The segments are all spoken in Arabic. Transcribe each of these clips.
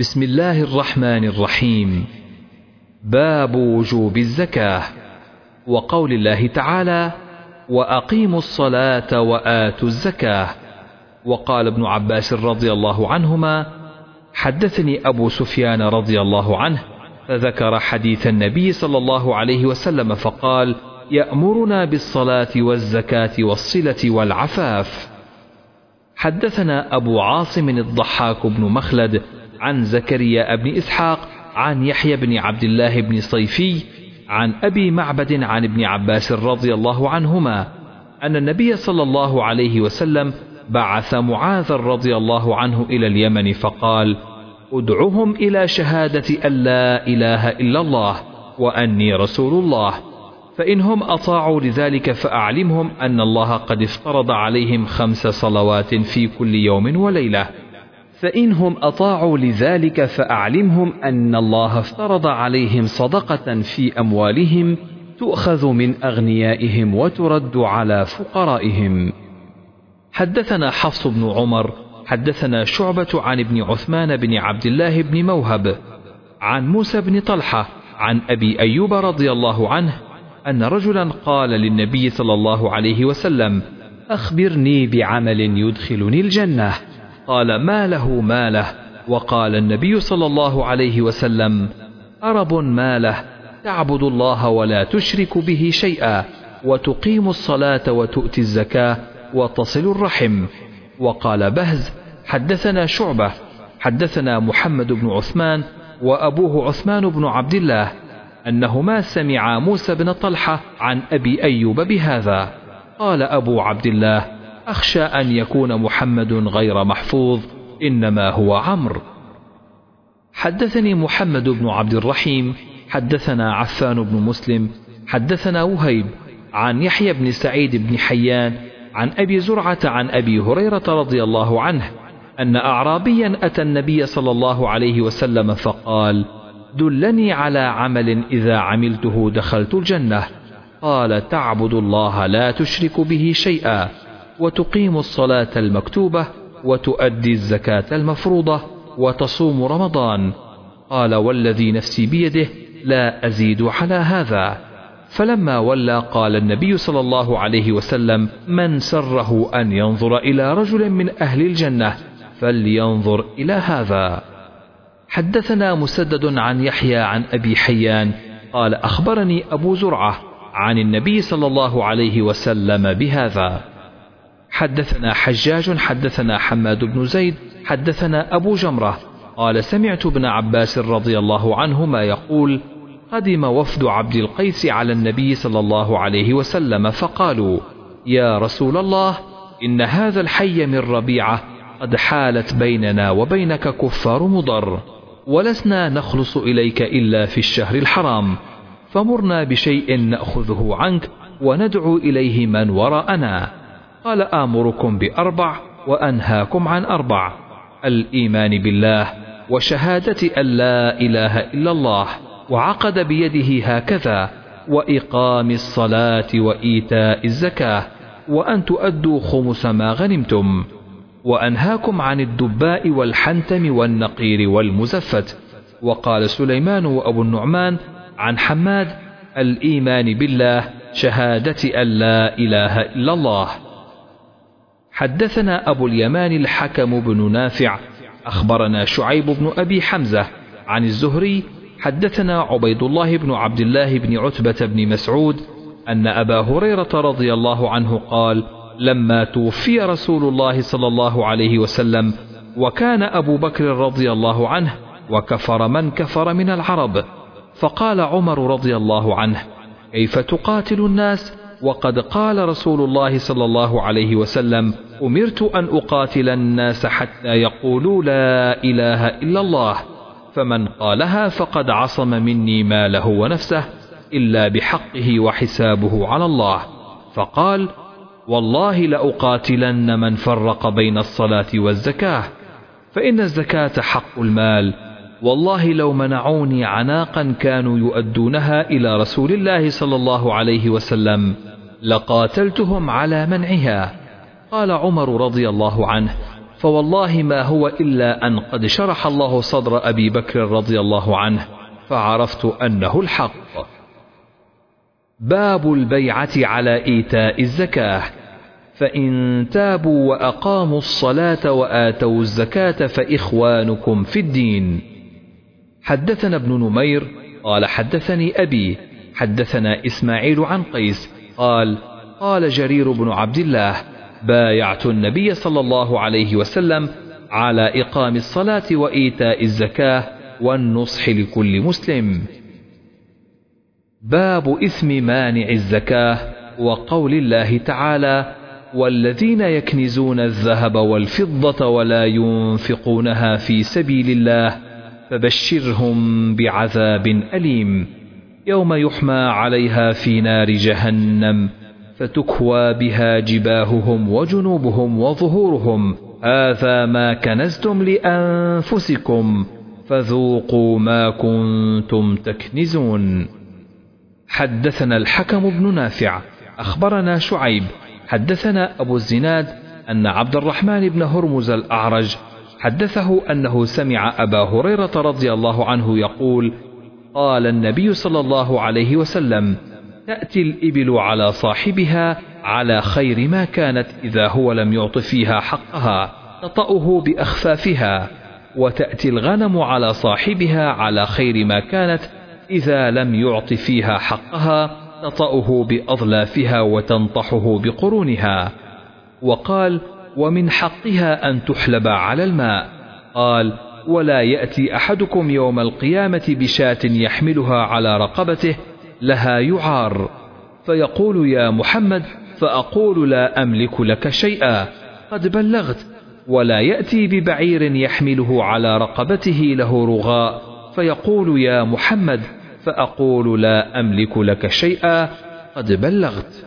بسم الله الرحمن الرحيم. باب وجوب الزكاة. وقول الله تعالى وأقيموا الصلاة وآتوا الزكاة. وقال ابن عباس رضي الله عنهما حدثني أبو سفيان رضي الله عنه فذكر حديث النبي صلى الله عليه وسلم فقال يأمرنا بالصلاة والزكاة والصلة والعفاف. حدثنا أبو عاصم الضحاك بن مخلد عن زكريا بن إسحاق عن يحيى بن عبد الله بن صيفي عن أبي معبد عن ابن عباس رضي الله عنهما أن النبي صلى الله عليه وسلم بعث معاذ رضي الله عنه إلى اليمن فقال ادعهم إلى شهادة أن لا إله إلا الله وأني رسول الله فانهم أطاعوا لذلك فأعلمهم أن الله قد افترض عليهم خمس صلوات في كل يوم وليلة. فإنهم أطاعوا لذلك فأعلمهم أن الله افترض عليهم صدقة في أموالهم تؤخذ من أغنيائهم وترد على فقرائهم. حدثنا حفص بن عمر حدثنا شعبة عن ابن عثمان بن عبد الله بن موهب عن موسى بن طلحة عن أبي أيوب رضي الله عنه أن رجلا قال للنبي صلى الله عليه وسلم أخبرني بعمل يدخلني الجنة. قال ما له ما له وقال النبي صلى الله عليه وسلم أرب ما له تعبد الله ولا تشرك به شيئا وتقيم الصلاة وتؤتي الزكاة وتصل الرحم. وقال بهز حدثنا شعبة حدثنا محمد بن عثمان وأبوه عثمان بن عبد الله أنهما سمعا موسى بن طلحة عن أبي أيوب بهذا. قال أبو عبد الله أخشى أن يكون محمد غير محفوظ إنما هو عمرو. حدثني محمد بن عبد الرحيم حدثنا عفان بن مسلم حدثنا وهيب عن يحيى بن سعيد بن حيان عن أبي زرعة عن أبي هريرة رضي الله عنه أن أعرابيا أتى النبي صلى الله عليه وسلم فقال دلني على عمل إذا عملته دخلت الجنة. قال تعبد الله لا تشرك به شيئا. وتقيم الصلاة المكتوبة وتؤدي الزكاة المفروضة وتصوم رمضان. قال والذي نفسي بيده لا أزيد على هذا. فلما ولى قال النبي صلى الله عليه وسلم من سره أن ينظر إلى رجل من أهل الجنة فلينظر إلى هذا. حدثنا مسدد عن يحيى عن أبي حيان قال أخبرني أبو زرعة عن النبي صلى الله عليه وسلم بهذا. حدثنا حجاج حدثنا حماد بن زيد حدثنا أبو جمرة. قال سمعت ابن عباس رضي الله عنهما يقول قدم وفد عبد القيس على النبي صلى الله عليه وسلم فقالوا يا رسول الله إن هذا الحي من ربيعة قد حالت بيننا وبينك كفار مضر ولسنا نخلص إليك إلا في الشهر الحرام فمرنا بشيء نأخذه عنك وندعو إليه من وراءنا. قال آمركم بأربع وأنهاكم عن أربع الإيمان بالله وشهادة أن لا إله إلا الله وعقد بيده هكذا وإقام الصلاة وإيتاء الزكاة وأن تؤدوا خمس ما غنمتم وأنهاكم عن الدباء والحنتم والنقير والمزفت. وقال سليمان وأبو النعمان عن حماد الإيمان بالله شهادة أن لا إله إلا الله. حدثنا أبو اليمان الحكم بن نافع أخبرنا شعيب بن أبي حمزة عن الزهري حدثنا عبيد الله بن عبد الله بن عتبة بن مسعود أن أبا هريرة رضي الله عنه قال لما توفي رسول الله صلى الله عليه وسلم وكان أبو بكر رضي الله عنه وكفر من كفر من العرب فقال عمر رضي الله عنه كيف تقاتل الناس وقد قال رسول الله صلى الله عليه وسلم أمرت أن أقاتل الناس حتى يقولوا لا إله إلا الله فمن قالها فقد عصم مني ماله ونفسه إلا بحقه وحسابه على الله. فقال والله لأقاتلن من فرق بين الصلاة والزكاة فإن الزكاة حق المال والله لو منعوني عناقا كانوا يؤدونها إلى رسول الله صلى الله عليه لقاتلتهم على منعها. قال عمر رضي الله عنه فوالله ما هو إلا أن قد شرح الله صدر أبي بكر رضي الله عنه فعرفت أنه الحق. باب البيعة على إيتاء الزكاة. فإن تابوا وأقاموا الصلاة وآتوا الزكاة فإخوانكم في الدين. حدثنا ابن نمير قال حدثني أبي حدثنا إسماعيل عن قيس قال قال جرير بن عبد الله بايعت النبي صلى الله عليه وسلم على إقام الصلاة وإيتاء الزكاة والنصح لكل مسلم. باب إثم مانع الزكاة وقول الله تعالى والذين يكنزون الذهب والفضة ولا ينفقونها في سبيل الله فبشرهم بعذاب أليم. يوم يحمى عليها في نار جهنم فتكوى بها جباههم وجنوبهم وظهورهم. هذا ما كنزتم لأنفسكم فذوقوا ما كنتم تكنزون. حدثنا الحكم بن نافع أخبرنا شعيب. حدثنا أبو الزناد أن عبد الرحمن بن هرمز الأعرج حدثه أنه سمع أبا هريرة رضي الله عنه يقول قال النبي صلى الله عليه وسلم تأتي الإبل على صاحبها على خير ما كانت إذا هو لم يعط فيها حقها تطأه بأخفافها وتأتي الغنم على صاحبها على خير ما كانت إذا لم يعط فيها حقها تطأه بأظلافها وتنطحه بقرونها. وقال ومن حقها أن تحلب على الماء. قال ولا يأتي أحدكم يوم القيامة بشاة يحملها على رقبته لها يعار. فيقول يا محمد فأقول لا أملك لك شيئا. قد بلغت ولا يأتي ببعير يحمله على رقبته له رغاء. فيقول يا محمد فأقول لا أملك لك شيئا. قد بلغت.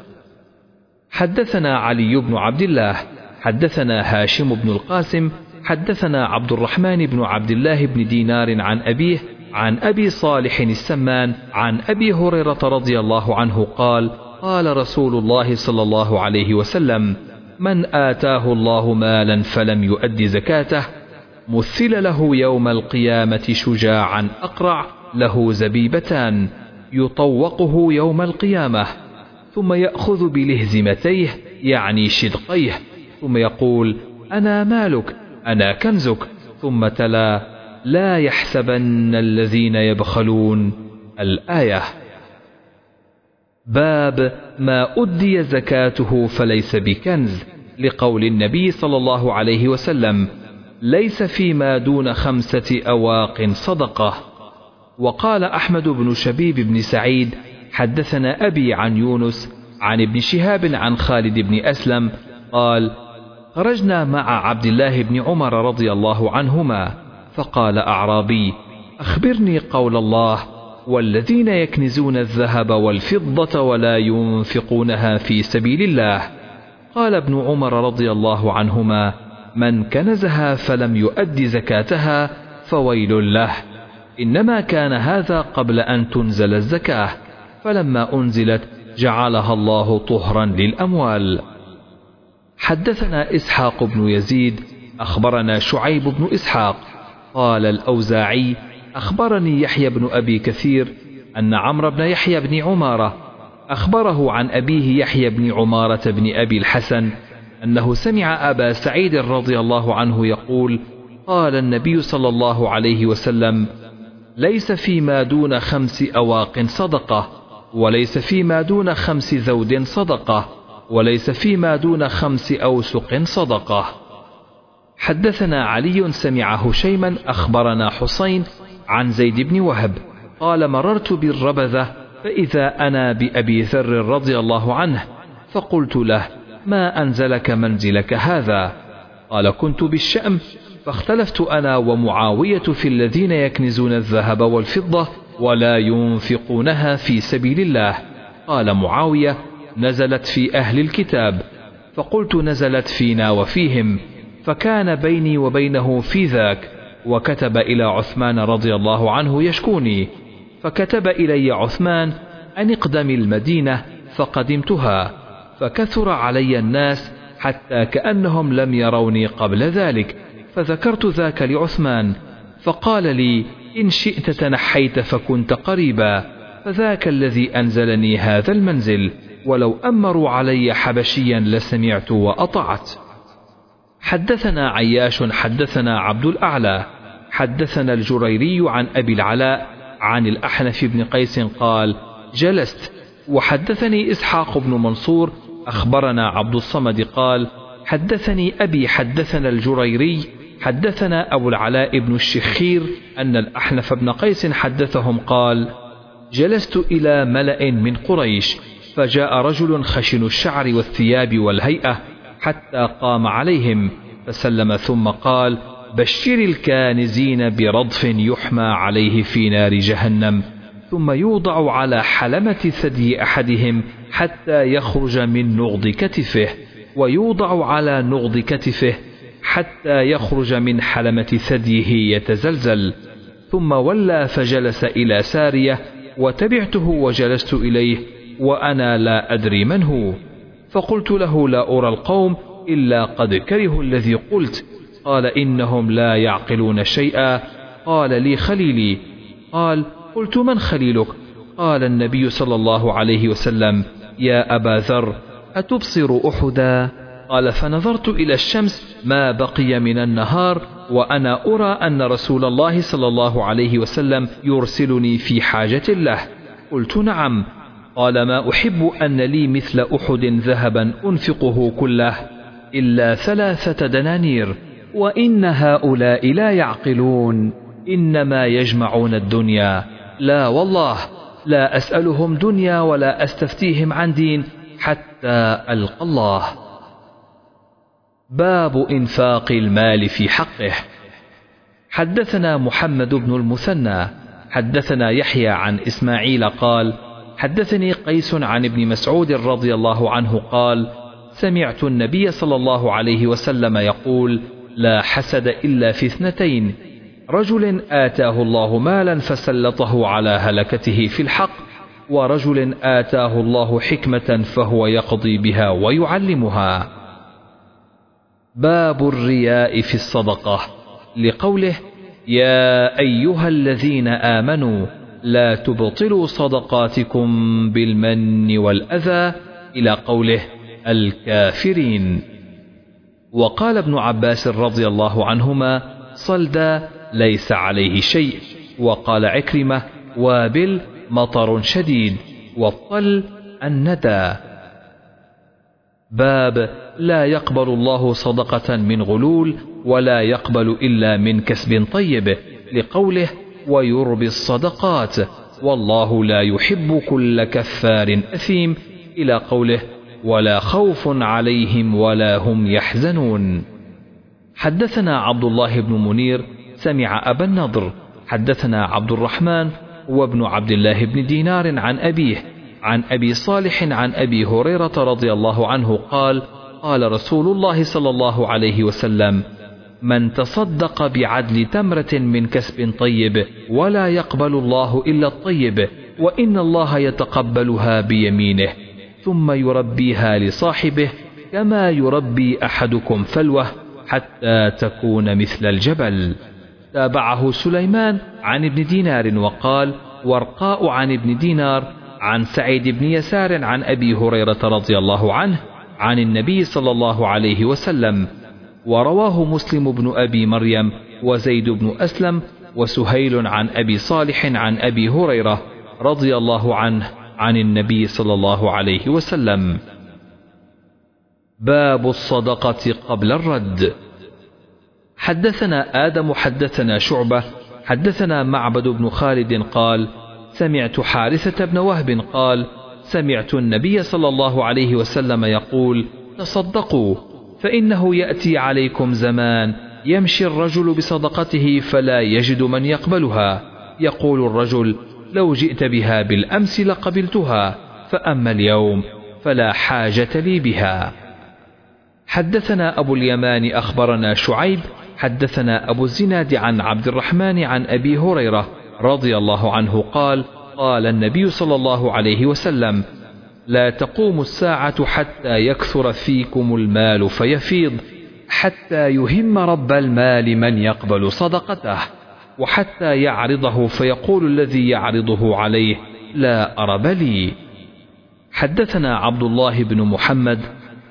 حدثنا علي بن عبد الله حدثنا هاشم بن القاسم حدثنا عبد الرحمن بن عبد الله بن دينار عن أبيه عن أبي صالح السمان عن أبي هريرة رضي الله عنه قال قال رسول الله صلى الله عليه وسلم من آتاه الله مالا فلم يؤد زكاته مثل له يوم القيامة شجاعا أقرع له زبيبتان يطوقه يوم القيامة ثم يأخذ بلهزمتيه يعني شدقيه ثم يقول أنا مالك أنا كنزك؟ ثم تلا لا يحسبن الذين يبخلون الآية. باب ما أدي زكاته فليس بكنز لقول النبي صلى الله عليه وسلم ليس فيما دون خمسة أواق صدقة. وقال أحمد بن شبيب بن سعيد حدثنا أبي عن يونس عن ابن شهاب عن خالد بن أسلم قال خرجنا مع عبد الله بن عمر رضي الله عنهما فقال أعرابي أخبرني قول الله والذين يكنزون الذهب والفضة ولا ينفقونها في سبيل الله. قال ابن عمر رضي الله عنهما من كنزها فلم يؤد زكاتها فويل له. إنما كان هذا قبل أن تنزل الزكاة فلما أنزلت جعلها الله طهرا للأموال. حدثنا إسحاق بن يزيد أخبرنا شعيب بن إسحاق قال الأوزاعي أخبرني يحيى بن أبي كثير أن عمرو بن يحيى بن عمارة أخبره عن أبيه يحيى بن عمارة بن أبي الحسن أنه سمع أبا سعيد رضي الله عنه يقول قال النبي صلى الله عليه وسلم ليس فيما دون خمس أواق صدقة وليس فيما دون خمس ذود صدقة. وليس فيما دون خمس أوسق صدقة. حدثنا علي سمع هشيما أخبرنا حسين عن زيد بن وهب. قال مررت بالربذة فإذا أنا بأبي ذر رضي الله عنه فقلت له ما أنزلك منزلك هذا؟ قال كنت بالشأم فاختلفت أنا ومعاوية في الذين يكنزون الذهب والفضة ولا ينفقونها في سبيل الله. قال معاوية نزلت في أهل الكتاب فقلت نزلت فينا وفيهم فكان بيني وبينه في ذاك وكتب إلى عثمان رضي الله عنه يشكوني فكتب إلي عثمان أن اقدم المدينة فقدمتها فكثر علي الناس حتى كأنهم لم يروني قبل ذلك فذكرت ذاك لعثمان فقال لي إن شئت تنحيت فكنت قريبا فذاك الذي أنزلني هذا المنزل. ولو أمروا علي حبشيا لسمعت وأطعت. حدثنا عياش حدثنا عبد الأعلى حدثنا الجريري عن أبي العلاء عن الأحنف بن قيس قال جلست. وحدثني إسحاق بن منصور أخبرنا عبد الصمد قال حدثني أبي حدثنا الجريري حدثنا أبو العلاء بن الشخير أن الأحنف بن قيس حدثهم قال جلست إلى ملأ من قريش فجاء رجل خشن الشعر والثياب والهيئة حتى قام عليهم فسلم ثم قال بشر الكانزين برضف يحمى عليه في نار جهنم ثم يوضع على حلمة ثدي أحدهم حتى يخرج من نغض كتفه ويوضع على نغض كتفه حتى يخرج من حلمة ثديه يتزلزل ثم ولى فجلس إلى سارية وتبعته وجلست إليه وأنا لا أدري من هو. فقلت له لا أرى القوم إلا قد كرهوا الذي قلت. قال إنهم لا يعقلون شيئا. قال لي خليلي. قال قلت من خليلك؟ قال النبي صلى الله عليه وسلم. يا أبا ذر أتبصر أحدا؟ قال فنظرت إلى الشمس ما بقي من النهار وأنا أرى أن رسول الله صلى الله عليه وسلم يرسلني في حاجة له. قلت نعم. قال ما أحب أن لي مثل أحد ذهبا أنفقه كله إلا ثلاثة دنانير وإن هؤلاء لا يعقلون إنما يجمعون الدنيا. لا والله لا أسألهم دنيا ولا أستفتيهم عن دين حتى ألقى الله. باب إنفاق المال في حقه. حدثنا محمد بن المثنى حدثنا يحيى عن إسماعيل قال حدثني قيس عن ابن مسعود رضي الله عنه قال سمعت النبي صلى الله عليه وسلم يقول لا حسد إلا في اثنتين. رجل آتاه الله مالا فسلطه على هلكته في الحق ورجل آتاه الله حكمة فهو يقضي بها ويعلمها. باب الرياء في الصدقة. لقوله يا أيها الذين آمنوا لا تبطلوا صدقاتكم بالمن والأذى إلى قوله الكافرين. وقال ابن عباس رضي الله عنهما صلدا ليس عليه شيء. وقال عكرمة وابل مطر شديد والطل الندى. باب لا يقبل الله صدقة من غلول ولا يقبل إلا من كسب طيب لقوله ويربي الصدقات. والله لا يحب كل كفار أثيم إلى قوله ولا خوف عليهم ولا هم يحزنون. حدثنا عبد الله بن منير سمع أبا النضر. حدثنا عبد الرحمن وابن عبد الله بن دينار عن أبيه عن أبي صالح عن أبي هريرة رضي الله عنه قال قال رسول الله صلى الله عليه وسلم من تصدق بعدل تمرة من كسب طيب ولا يقبل الله إلا الطيب وإن الله يتقبلها بيمينه ثم يربيها لصاحبه كما يربي أحدكم فلوة حتى تكون مثل الجبل. تابعه سليمان عن ابن دينار وقال ورقاء عن ابن دينار عن سعيد بن يسار عن أبي هريرة رضي الله عنه عن النبي صلى الله عليه وسلم. ورواه مسلم بن أبي مريم وزيد بن أسلم وسهيل عن أبي صالح عن أبي هريرة رضي الله عنه عن النبي صلى الله عليه وسلم. باب الصدقة قبل الرد. حدثنا آدم حدثنا شعبة حدثنا معبد بن خالد قال سمعت حارثة بن وهب قال سمعت النبي صلى الله عليه وسلم يقول تصدقوا. فإنه يأتي عليكم زمان يمشي الرجل بصدقته فلا يجد من يقبلها. يقول الرجل لو جئت بها بالأمس لقبلتها فأما اليوم فلا حاجة لي بها. حدثنا أبو اليمان أخبرنا شعيب حدثنا أبو الزناد عن عبد الرحمن عن أبي هريرة رضي الله عنه قال قال النبي صلى الله عليه وسلم لا تقوم الساعة حتى يكثر فيكم المال فيفيض حتى يهم رب المال من يقبل صدقته وحتى يعرضه فيقول الذي يعرضه عليه لا أرب لي. حدثنا عبد الله بن محمد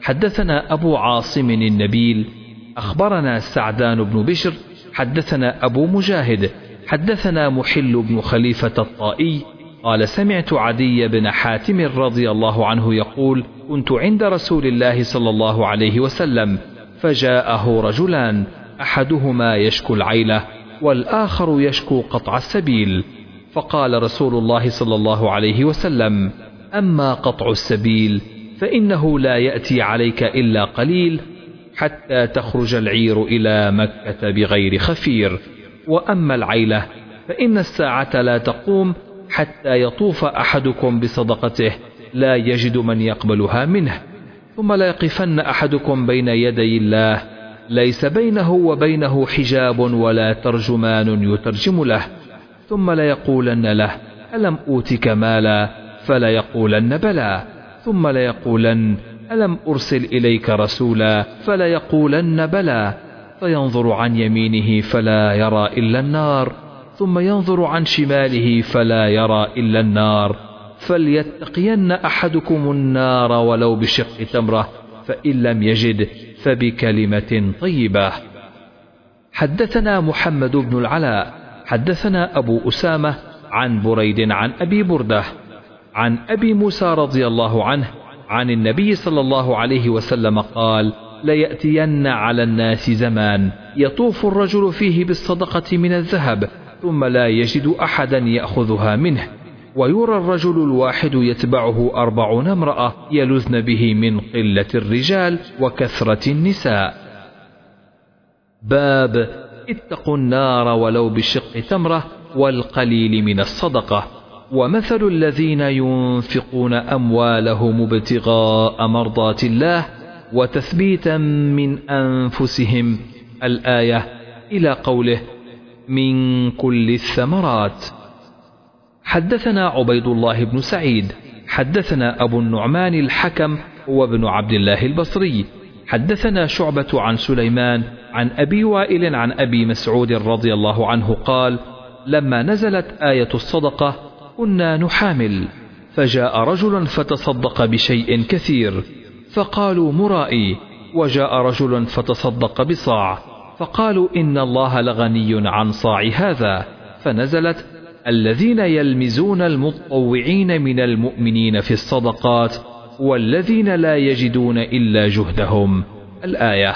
حدثنا أبو عاصم النبيل أخبرنا سعدان بن بشر حدثنا أبو مجاهد حدثنا محل بن خليفة الطائي قال سمعت عدي بن حاتم رضي الله عنه يقول كنت عند رسول الله صلى الله عليه وسلم فجاءه رجلان أحدهما يشكو العيلة والآخر يشكو قطع السبيل. فقال رسول الله صلى الله عليه وسلم أما قطع السبيل فإنه لا يأتي عليك إلا قليل حتى تخرج العير إلى مكة بغير خفير. وأما العيلة فإن الساعة لا تقوم حتى يطوف أحدكم بصدقته لا يجد من يقبلها منه. ثم لا يقفن أحدكم بين يدي الله. ليس بينه وبينه حجاب ولا ترجمان يترجم له. ثم ليقولن له ألم أوتك مالا؟ فليقولن بلى. ثم ليقولن ألم أرسل إليك رسولا؟ فليقولن بلى. فينظر عن يمينه فلا يرى إلا النار. ثم ينظر عن شماله فلا يرى إلا النار فليتقين أحدكم النار ولو بشق تمرة فإن لم يجد فبكلمة طيبة. حدثنا محمد بن العلاء حدثنا أبو أسامة عن بريد عن أبي بردة عن أبي موسى رضي الله عنه عن النبي صلى الله عليه وسلم قال ليأتين على الناس زمان يطوف الرجل فيه بالصدقة من الذهب ثم لا يجد أحدا يأخذها منه. ويرى الرجل الواحد يتبعه أربعون امرأة يلذن به من قلة الرجال وكثرة النساء. باب اتقوا النار ولو بشق تمرة والقليل من الصدقة. ومثل الذين ينفقون أموالهم ابتغاء مرضات الله وتثبيتا من أنفسهم. الآية إلى قوله من كل الثمرات. حدثنا عبيد الله بن سعيد حدثنا أبو النعمان الحكم وابن عبد الله البصري. حدثنا شعبة عن سليمان عن أبي وائل عن أبي مسعود رضي الله عنه قال لما نزلت آية الصدقة كنا نحامل فجاء رجل فتصدق بشيء كثير فقالوا مرائي وجاء رجل فتصدق بصاع فقالوا إن الله لغني عن صاع هذا فنزلت الذين يلمزون المطوعين من المؤمنين في الصدقات والذين لا يجدون إلا جهدهم. الآية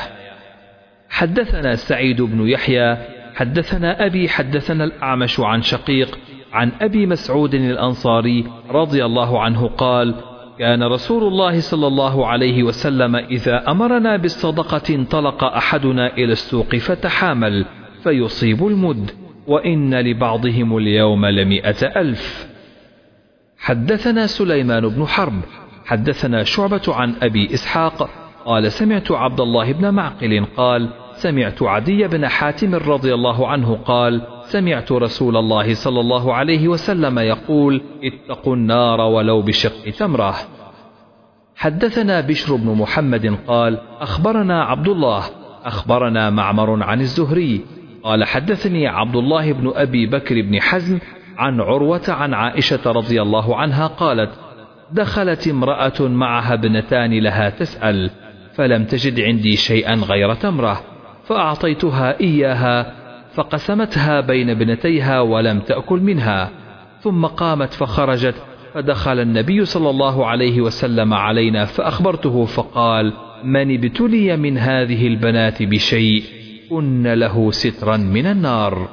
حدثنا سعيد بن يحيى حدثنا أبي حدثنا الأعمش عن شقيق عن أبي مسعود الأنصاري رضي الله عنه قال كان رسول الله صلى الله عليه وسلم إذا أمرنا بالصدقة انطلق أحدنا إلى السوق فتحامل فيصيب المد وإن لبعضهم اليوم لمئة ألف. حدثنا سليمان بن حرب حدثنا شعبة عن أبي إسحاق قال سمعت عبد الله بن معقل قال سمعت عدي بن حاتم رضي الله عنه قال سمعت رسول الله صلى الله عليه وسلم يقول اتقوا النار ولو بشق تمرة. حدثنا بشر بن محمد قال أخبرنا عبد الله أخبرنا معمر عن الزهري. قال حدثني عبد الله بن أبي بكر بن حزم عن عروة عن عائشة رضي الله عنها قالت دخلت امرأة معها ابنتان لها تسأل فلم تجد عندي شيئا غير تمرة. فأعطيتها إياها فقسمتها بين ابنتيها ولم تأكل منها ثم قامت فخرجت فدخل النبي صلى الله عليه وسلم علينا فأخبرته فقال من ابتلي من هذه البنات بشيء كن له سترا من النار.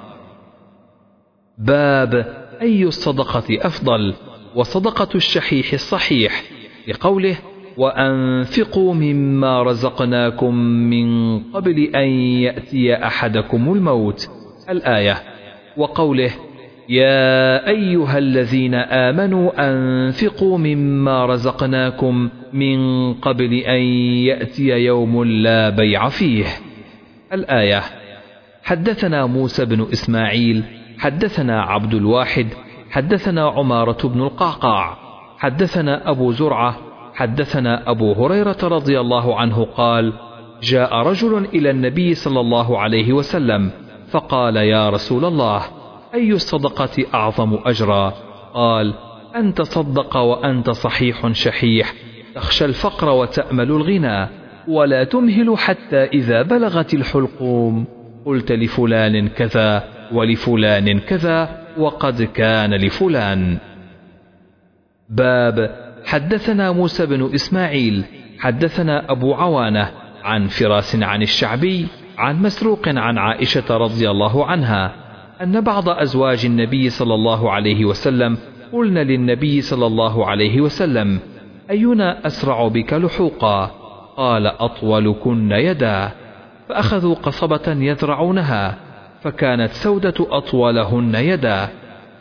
باب أي الصدقة أفضل؟ وصدقة الشحيح الصحيح لقوله وأنفقوا مما رزقناكم من قبل أن يأتي أحدكم الموت. الآية. وقوله يا أيها الذين آمنوا أنفقوا مما رزقناكم من قبل أن يأتي يوم لا بيع فيه. الآية. حدثنا موسى بن إسماعيل حدثنا عبد الواحد حدثنا عمارة بن القعقاع حدثنا أبو زرعة حدثنا أبو هريرة رضي الله عنه قال جاء رجل إلى النبي صلى الله عليه وسلم فقال يا رسول الله أي الصدقة أعظم أجرا؟ قال أن تصدق وأنت صحيح شحيح تخشى الفقر وتأمل الغنى ولا تمهل حتى إذا بلغت الحلقوم قلت لفلان كذا ولفلان كذا وقد كان لفلان. باب حدثنا موسى بن إسماعيل حدثنا أبو عوانة عن فراس عن الشعبي عن مسروق عن عائشة رضي الله عنها أن بعض أزواج النبي صلى الله عليه وسلم قلن للنبي صلى الله عليه وسلم أينا أسرع بك لحوقا؟ قال أطولكن يدا. فأخذوا قصبة يذرعونها فكانت سودة أطولهن يدا.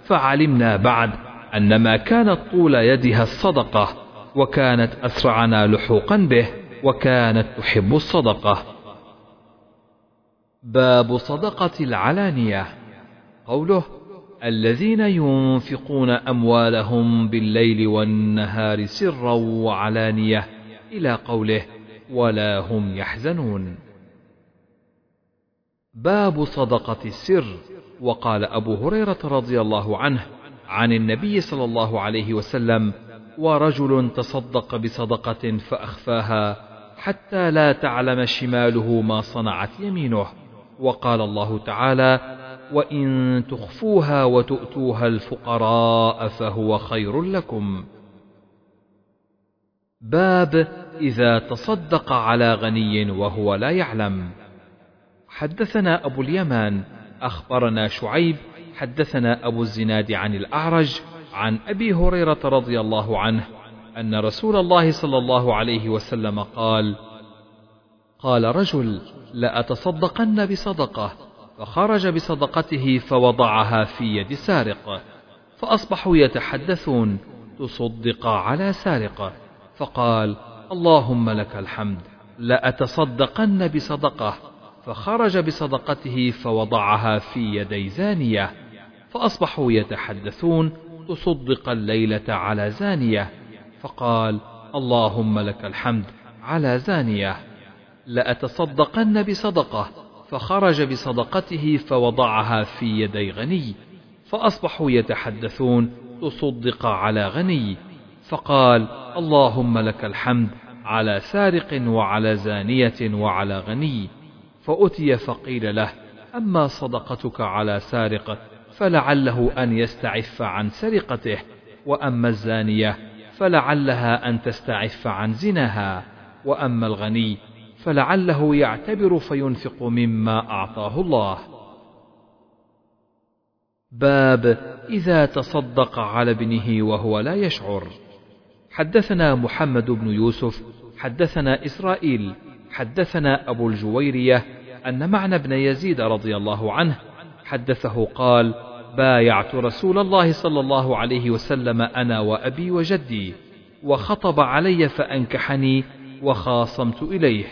فعلمنا بعد أن ما كانت طول يدها الصدقة وكانت أسرعنا لحوقا به وكانت تحب الصدقة. باب صدقة العلانية. قوله الذين ينفقون أموالهم بالليل والنهار سرا وعلانية إلى قوله ولا هم يحزنون. باب صدقة السر. وقال أبو هريرة رضي الله عنه عن النبي صلى الله عليه وسلم ورجل تصدق بصدقة فأخفاها حتى لا تعلم شماله ما صنعت يمينه. وقال الله تعالى وإن تخفوها وتؤتوها الفقراء فهو خير لكم. باب إذا تصدق على غني وهو لا يعلم. حدثنا أبو اليمان أخبرنا شعيب حدثنا أبو الزناد عن الأعرج عن أبي هريرة رضي الله عنه أن رسول الله صلى الله عليه وسلم قال قال رجل لأتصدقن بصدقة فخرج بصدقته فوضعها في يد سارق فأصبحوا يتحدثون تصدق على سارق فقال اللهم لك الحمد لأتصدقن بصدقة فخرج بصدقته فوضعها في يدي زانية. فأصبحوا يتحدثون تصدق الليلة على زانية فقال اللهم لك الحمد على زانية. لأتصدقن بصدقة فخرج بصدقته فوضعها في يدي غني. فأصبحوا يتحدثون تصدق على غني فقال اللهم لك الحمد على سارق وعلى زانية وعلى غني. فأتي فقيل له أما صدقتك على سارق فلعله أن يستعف عن سرقته وأما الزانية فلعلها أن تستعف عن زناها وأما الغني فلعله يعتبر فينفق مما أعطاه الله. باب إذا تصدق على ابنه وهو لا يشعر. حدثنا محمد بن يوسف حدثنا إسرائيل حدثنا أبو الجويرية أن معنى بن يزيد رضي الله عنه حدثه قال بايعت رسول الله صلى الله عليه وسلم أنا وأبي وجدي وخطب علي فأنكحني وخاصمت إليه.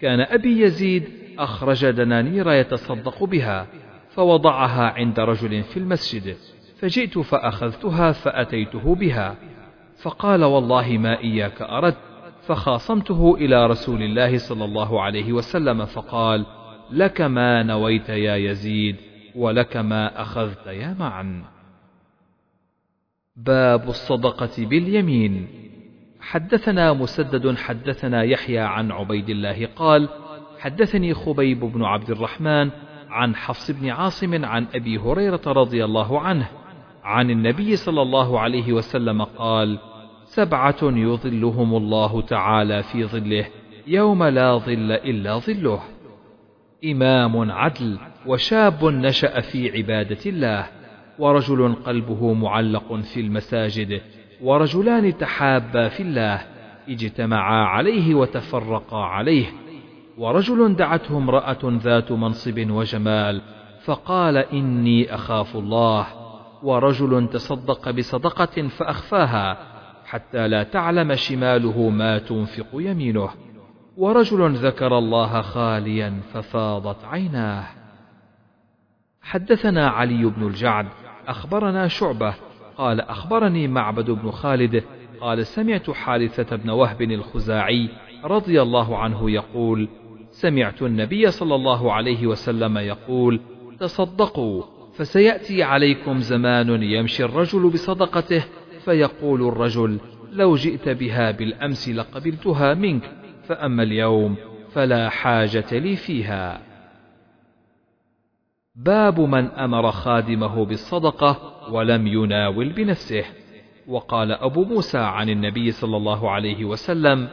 كان أبي يزيد أخرج دنانير يتصدق بها فوضعها عند رجل في المسجد فجئت فأخذتها فأتيته بها. فقال والله ما إياك أردت فخاصمته إلى رسول الله صلى الله عليه وسلم فقال لك ما نويت يا يزيد ولك ما أخذت يا معا باب الصدقة باليمين. حدثنا مسدد حدثنا يحيى عن عبيد الله قال حدثني خبيب بن عبد الرحمن عن حفص بن عاصم عن أبي هريرة رضي الله عنه عن النبي صلى الله عليه وسلم قال سبعة يظلهم الله تعالى في ظله يوم لا ظل إلا ظله. إمام عدل وشاب نشأ في عبادة الله ورجل قلبه معلق في المساجد ورجلان تحابا في الله اجتمعا عليه وتفرقا عليه ورجل دعته امرأة ذات منصب وجمال فقال إني أخاف الله ورجل تصدق بصدقة فأخفاها حتى لا تعلم شماله ما تنفق يمينه. ورجل ذكر الله خاليا ففاضت عيناه. حدثنا علي بن الجعد أخبرنا شعبة قال أخبرني معبد بن خالد قال سمعت حارثة بن وهب الخزاعي رضي الله عنه يقول سمعت النبي صلى الله عليه وسلم يقول تصدقوا فسيأتي عليكم زمان يمشي الرجل بصدقته فيقول الرجل لو جئت بها بالأمس لقبلتها منك فأما اليوم فلا حاجة لي فيها. باب من أمر خادمه بالصدقة ولم يناول بنفسه. وقال أبو موسى عن النبي صلى الله عليه وسلم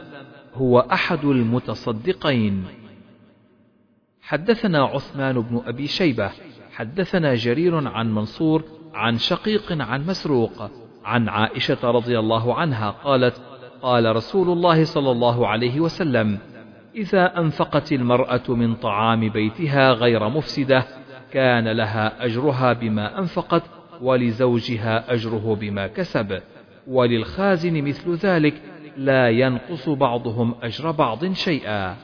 هو أحد المتصدقين. حدثنا عثمان بن أبي شيبة حدثنا جرير عن منصور عن شقيق عن مسروق عن عائشة رضي الله عنها قالت قال رسول الله صلى الله عليه وسلم إذا أنفقت المرأة من طعام بيتها غير مفسدة كان لها أجرها بما أنفقت ولزوجها أجره بما كسب وللخازن مثل ذلك لا ينقص بعضهم أجر بعض شيئا.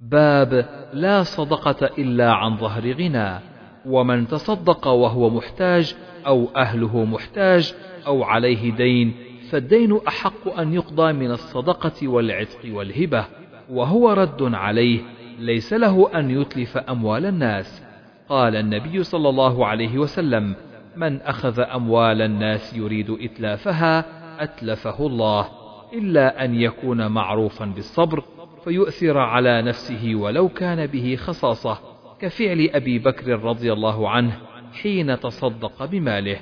باب لا صدقة إلا عن ظهر غنى ومن تصدق وهو محتاج أو أهله محتاج أو عليه دين فالدين أحق أن يقضى من الصدقة والعتق والهبة وهو رد عليه ليس له أن يتلف أموال الناس. قال النبي صلى الله عليه وسلم من أخذ أموال الناس يريد إتلافها أتلفه الله إلا أن يكون معروفا بالصبر فيؤثر على نفسه ولو كان به خصاصة كفعل أبي بكر رضي الله عنه حين تصدق بماله.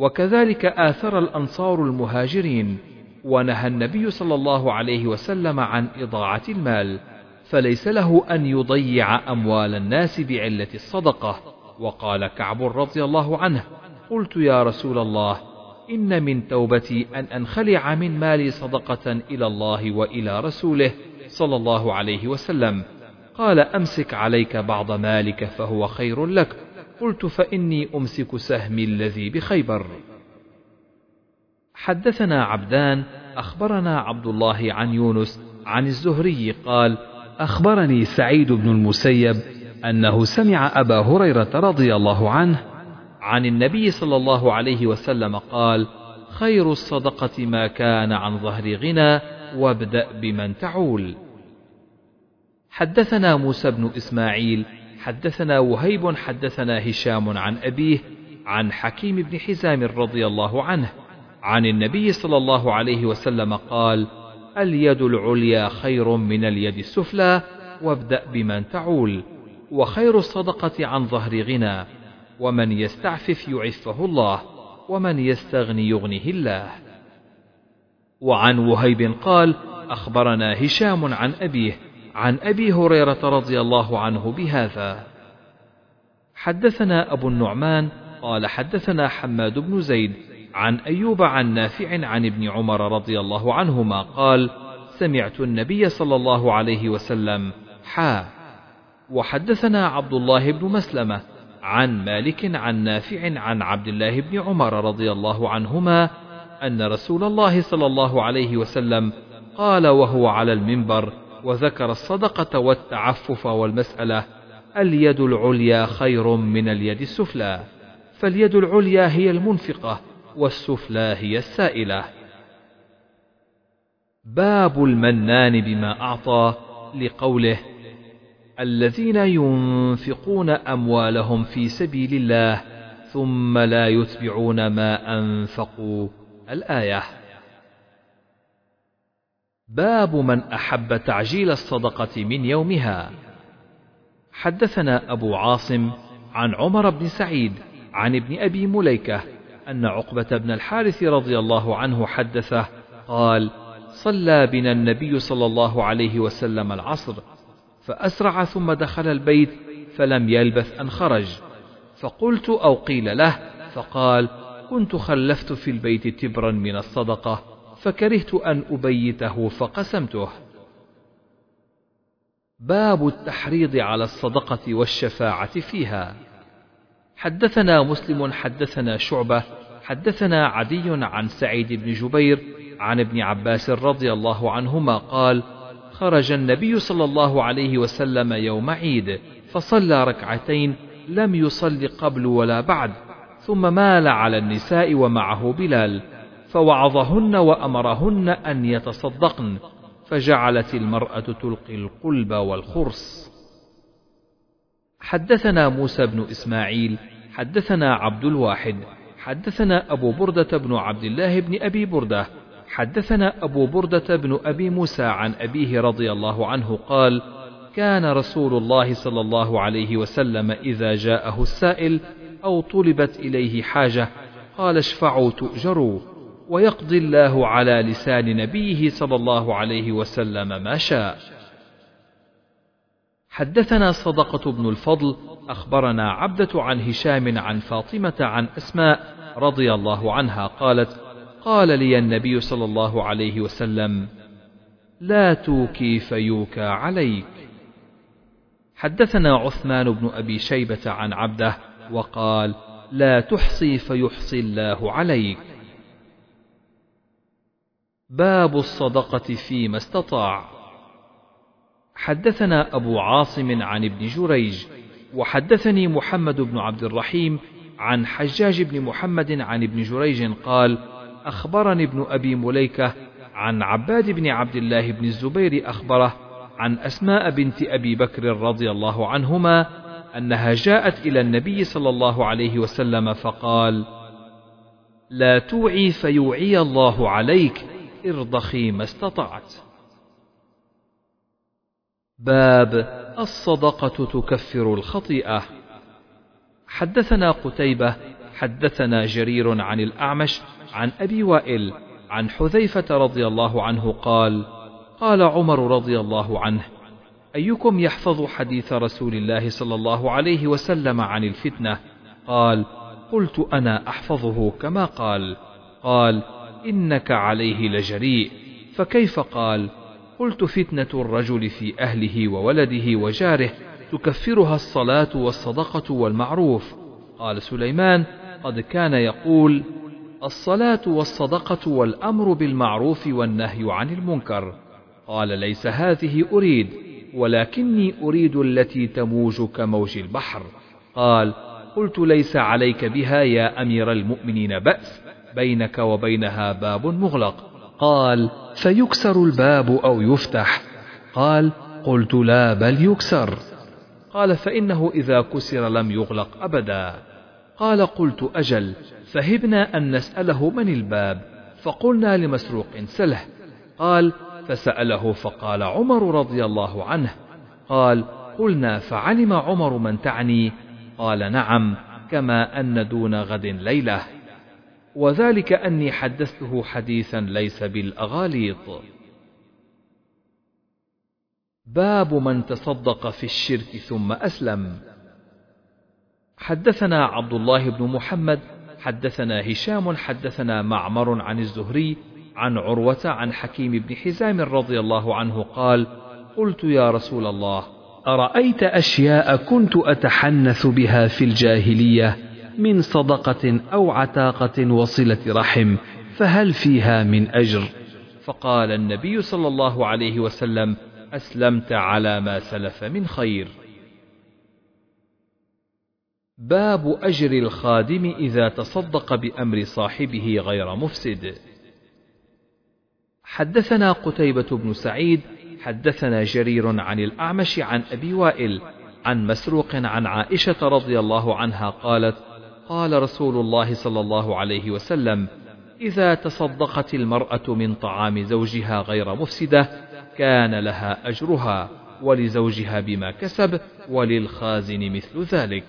وكذلك آثر الأنصار المهاجرين ونهى النبي صلى الله عليه وسلم عن إضاعة المال فليس له أن يضيع أموال الناس بعلة الصدقة. وقال كعب رضي الله عنه قلت يا رسول الله إن من توبتي أن أنخلع من مالي صدقة إلى الله وإلى رسوله صلى الله عليه وسلم. قال أمسك عليك بعض مالك فهو خير لك. قلت فإني أمسك سهمي الذي بخيبر. حدثنا عبدان أخبرنا عبد الله عن يونس عن الزهري قال أخبرني سعيد بن المسيب أنه سمع أبا هريرة رضي الله عنه عن النبي صلى الله عليه وسلم قال خير الصدقة ما كان عن ظهر غنى وابدأ بمن تعول. حدثنا موسى بن إسماعيل حدثنا وهيب حدثنا هشام عن أبيه عن حكيم بن حزام رضي الله عنه عن النبي صلى الله عليه وسلم قال اليد العليا خير من اليد السفلى وابدأ بمن تعول وخير الصدقة عن ظهر غنى ومن يستعفف يعفه الله ومن يستغني يغنه الله. وعن وهيب قال أخبرنا هشام عن أبيه عن أبي هريرة رضي الله عنه بهذا. حدثنا أبو النعمان قال حدثنا حماد بن زيد عن أيوب عن نافع عن ابن عمر رضي الله عنهما قال سمعت النبي صلى الله عليه وسلم حا. وحدثنا عبد الله بن مسلمة عن مالك عن نافع عن عبد الله بن عمر رضي الله عنهما أن رسول الله صلى الله عليه وسلم قال وهو على المنبر وذكر الصدقة والتعفف والمسألة اليد العليا خير من اليد السفلى فاليد العليا هي المنفقة والسفلى هي السائلة. باب المنان بما أعطى لقوله الذين ينفقون أموالهم في سبيل الله ثم لا يتبعون ما أنفقوا. الآية باب من أحب تعجيل الصدقة من يومها. حدثنا أبو عاصم عن عمر بن سعيد عن ابن أبي مليكة أن عقبة بن الحارث رضي الله عنه حدثه قال صلى بنا النبي صلى الله عليه وسلم العصر فأسرع ثم دخل البيت فلم يلبث أن خرج. فقلت أو قيل له فقال كنت خلفت في البيت تبرا من الصدقة فكرهت أن أبيته فقسمته. باب التحريض على الصدقة والشفاعة فيها. حدثنا مسلم حدثنا شعبة حدثنا عدي عن سعيد بن جبير عن ابن عباس رضي الله عنهما قال خرج النبي صلى الله عليه وسلم يوم عيد فصلى ركعتين لم يصل قبل ولا بعد ثم مال على النساء ومعه بلال. فوعظهن وأمرهن أن يتصدقن فجعلت المرأة تلقي القلب والخرص حدثنا موسى بن إسماعيل حدثنا عبد الواحد حدثنا أبو بردة بن عبد الله بن أبي بردة حدثنا أبو بردة بن أبي موسى عن أبيه رضي الله عنه قال كان رسول الله صلى الله عليه وسلم إذا جاءه السائل أو طلبت إليه حاجة قال اشفعوا تؤجروا. ويقضي الله على لسان نبيه صلى الله عليه وسلم ما شاء. حدثنا صدقة بن الفضل أخبرنا عبدة عن هشام عن فاطمة عن أسماء رضي الله عنها قالت قال لي النبي صلى الله عليه وسلم لا توكي فيوكى عليك. حدثنا عثمان بن أبي شيبة عن عبده وقال لا تحصي فيحصي الله عليك. باب الصدقة فيما استطاع. حدثنا أبو عاصم عن ابن جريج وحدثني محمد بن عبد الرحيم عن حجاج بن محمد عن ابن جريج قال أخبرني ابن أبي مليكة عن عباد بن عبد الله بن الزبير أخبره عن أسماء بنت أبي بكر رضي الله عنهما أنها جاءت إلى النبي صلى الله عليه وسلم فقال: لا توعي فيوعي الله عليك ارضخي ما استطعت. باب الصدقة تكفر الخطيئة. حدثنا قتيبة حدثنا جرير عن الأعمش عن أبي وائل عن حذيفة رضي الله عنه قال: قال عمر رضي الله عنه: أيكم يحفظ حديث رسول الله صلى الله عليه وسلم عن الفتنة؟ قال: قلت أنا أحفظه كما قال. قال: إنك عليه لجريء. فكيف قال؟ قلت فتنة الرجل في أهله وولده وجاره تكفرها الصلاة والصدقة والمعروف. قال سليمان: قد كان يقول: الصلاة والصدقة والأمر بالمعروف والنهي عن المنكر. قال: ليس هذه أريد، ولكني أريد التي تموج كموج البحر. قال: قلت ليس عليك بها يا أمير المؤمنين بأس، بينك وبينها باب مغلق. قال: فيكسر الباب أو يفتح. قال: قلت لا بل يكسر. قال: فإنه إذا كسر لم يغلق أبدا. قال: قلت أجل، فهبنا أن نسأله من الباب، فقلنا لمسروق سله. قال: فسأله فقال عمر رضي الله عنه قال قلنا فعلم عمر من تعني قال نعم كما أن دون غد ليلة وذلك أني حدثته حديثا ليس بالأغاليط. باب من تصدق في الشرك ثم أسلم. حدثنا عبد الله بن محمد حدثنا هشام حدثنا معمر عن الزهري عن عروة عن حكيم بن حزام رضي الله عنه قال: قلت يا رسول الله: أرأيت أشياء كنت أتحنث بها في الجاهلية؟ من صدقة أو عتاقة وصلة رحم فهل فيها من أجر؟ فقال النبي صلى الله عليه وسلم: أسلمت على ما سلف من خير. باب أجر الخادم إذا تصدق بأمر صاحبه غير مفسد. حدثنا قتيبة بن سعيد حدثنا جرير عن الأعمش عن أبي وائل عن مسروق عن عائشة رضي الله عنها قالت قال رسول الله صلى الله عليه وسلم إذا تصدقت المرأة من طعام زوجها غير مفسدة كان لها أجرها ولزوجها بما كسب وللخازن مثل ذلك.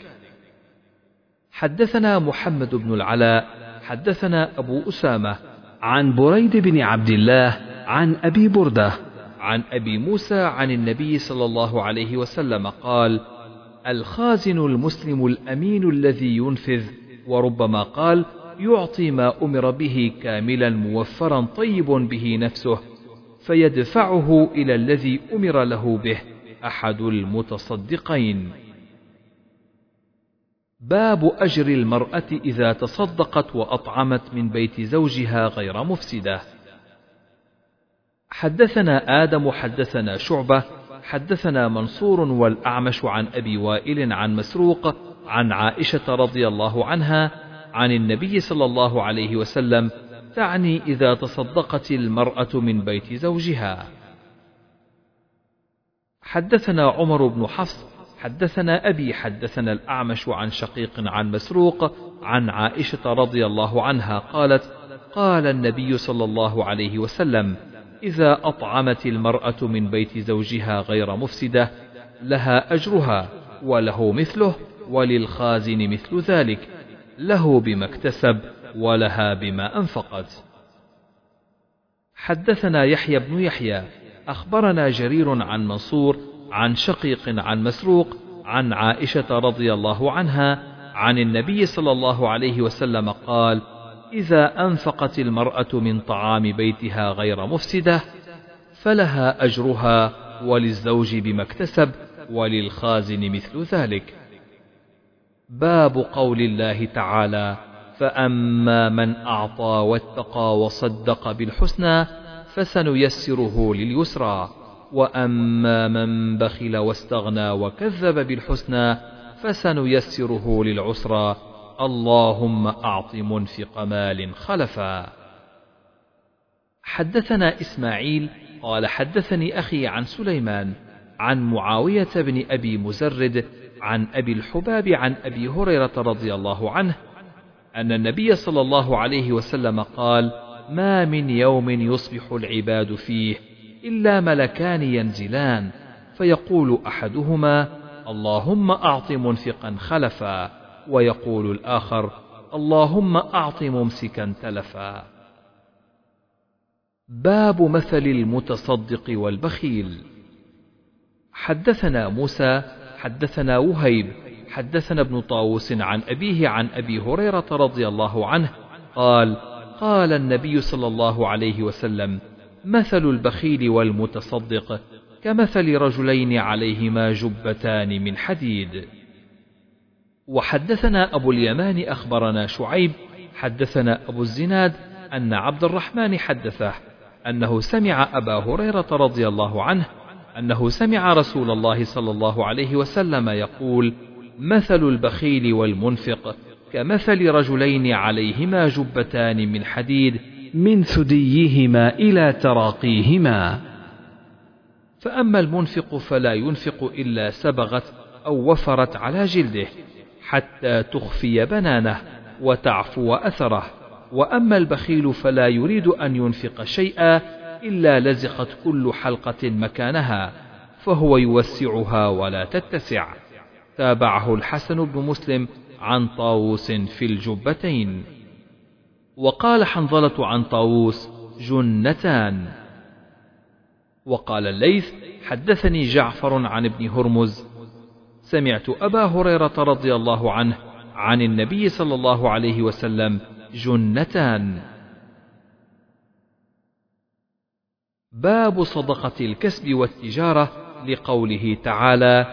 حدثنا محمد بن العلاء حدثنا أبو أسامة عن بريد بن عبد الله عن أبي بردة عن أبي موسى عن النبي صلى الله عليه وسلم قال الخازن المسلم الأمين الذي ينفذ وربما قال يعطي ما أمر به كاملا موفرا طيب به نفسه فيدفعه إلى الذي أمر له به أحد المتصدقين باب أجر المرأة إذا تصدقت وأطعمت من بيت زوجها غير مفسدة. حدثنا آدم حدثنا شعبة حدثنا منصور والأعمش عن أبي وائل عن مسروق عن عائشة رضي الله عنها عن النبي صلى الله عليه وسلم تعني إذا تصدقت المرأة من بيت زوجها. حدثنا عمر بن حفص حدثنا أبي حدثنا الأعمش عن شقيق عن مسروق عن عائشة رضي الله عنها قالت: قال النبي صلى الله عليه وسلم: إذا أطعمت المرأة من بيت زوجها غير مفسدة لها أجرها وله مثله وللخازن مثل ذلك له بما اكتسب ولها بما أنفقت. حدثنا يحيى بن يحيى أخبرنا جرير عن منصور عن شقيق عن مسروق عن عائشة رضي الله عنها عن النبي صلى الله عليه وسلم قال إذا أنفقت المرأة من طعام بيتها غير مفسدة فلها أجرها وللزوج بما اكتسب وللخازن مثل ذلك. باب قول الله تعالى فأما من أعطى واتقى وصدق بالحسنى فسنيسره لليسرى وأما من بخل واستغنى وكذب بالحسنى فسنيسره للعسرى. اللهم أعط منفق مال خلفا. حدثنا إسماعيل قال حدثني أخي عن سليمان عن معاوية بن أبي مزرد عن أبي الحباب عن أبي هريرة رضي الله عنه أن النبي صلى الله عليه وسلم قال ما من يوم يصبح العباد فيه إلا ملكان ينزلان فيقول أحدهما اللهم أعط منفقا خلفا ويقول الآخر اللهم أعط ممسكا تلفا. باب مثل المتصدق والبخيل. حدثنا موسى حدثنا وهيب حدثنا ابن طاووس عن أبيه عن أبي هريرة رضي الله عنه قال قال النبي صلى الله عليه وسلم مثل البخيل والمتصدق كمثل رجلين عليهما جبتان من حديد. وحدثنا أبو اليمان أخبرنا شعيب حدثنا أبو الزناد أن عبد الرحمن حدثه أنه سمع أبا هريرة رضي الله عنه أنه سمع رسول الله صلى الله عليه وسلم يقول مثل البخيل والمنفق كمثل رجلين عليهما جبتان من حديد من ثديهما إلى تراقيهما. فأما المنفق فلا ينفق إلا سبغت أو وفرت على جلده. حتى تخفي بنانه وتعفو أثره. وأما البخيل فلا يريد أن ينفق شيئا إلا لزقت كل حلقة مكانها فهو يوسعها ولا تتسع. تابعه الحسن بن مسلم عن طاووس في الجبتين. وقال حنظلة عن طاووس جنتان. وقال الليث حدثني جعفر عن ابن هرمز سمعت أبا هريرة رضي الله عنه عن النبي صلى الله عليه وسلم جنتان. باب صدقة الكسب والتجارة لقوله تعالى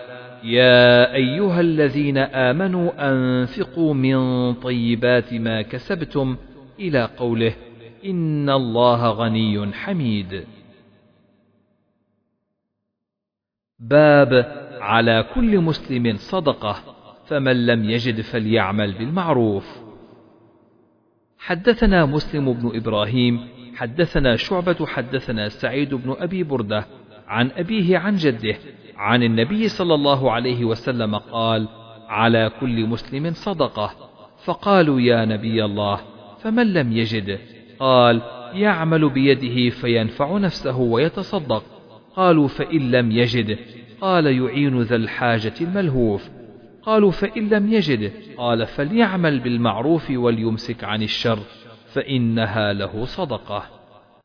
يا أيها الذين آمنوا أنفقوا من طيبات ما كسبتم إلى قوله إن الله غني حميد. باب على كل مسلم صدقة فمن لم يجد فليعمل بالمعروف. حدثنا مسلم بن إبراهيم حدثنا شعبة حدثنا سعيد بن أبي بردة عن أبيه عن جده عن النبي صلى الله عليه وسلم قال على كل مسلم صدقة. فقالوا يا نبي الله فمن لم يجد؟ قال يعمل بيده فينفع نفسه ويتصدق. قالوا فإن لم يجد قال يعين ذا الحاجة الملهوف. قالوا فإن لم يجد. قال فليعمل بالمعروف وليمسك عن الشر فإنها له صدقة.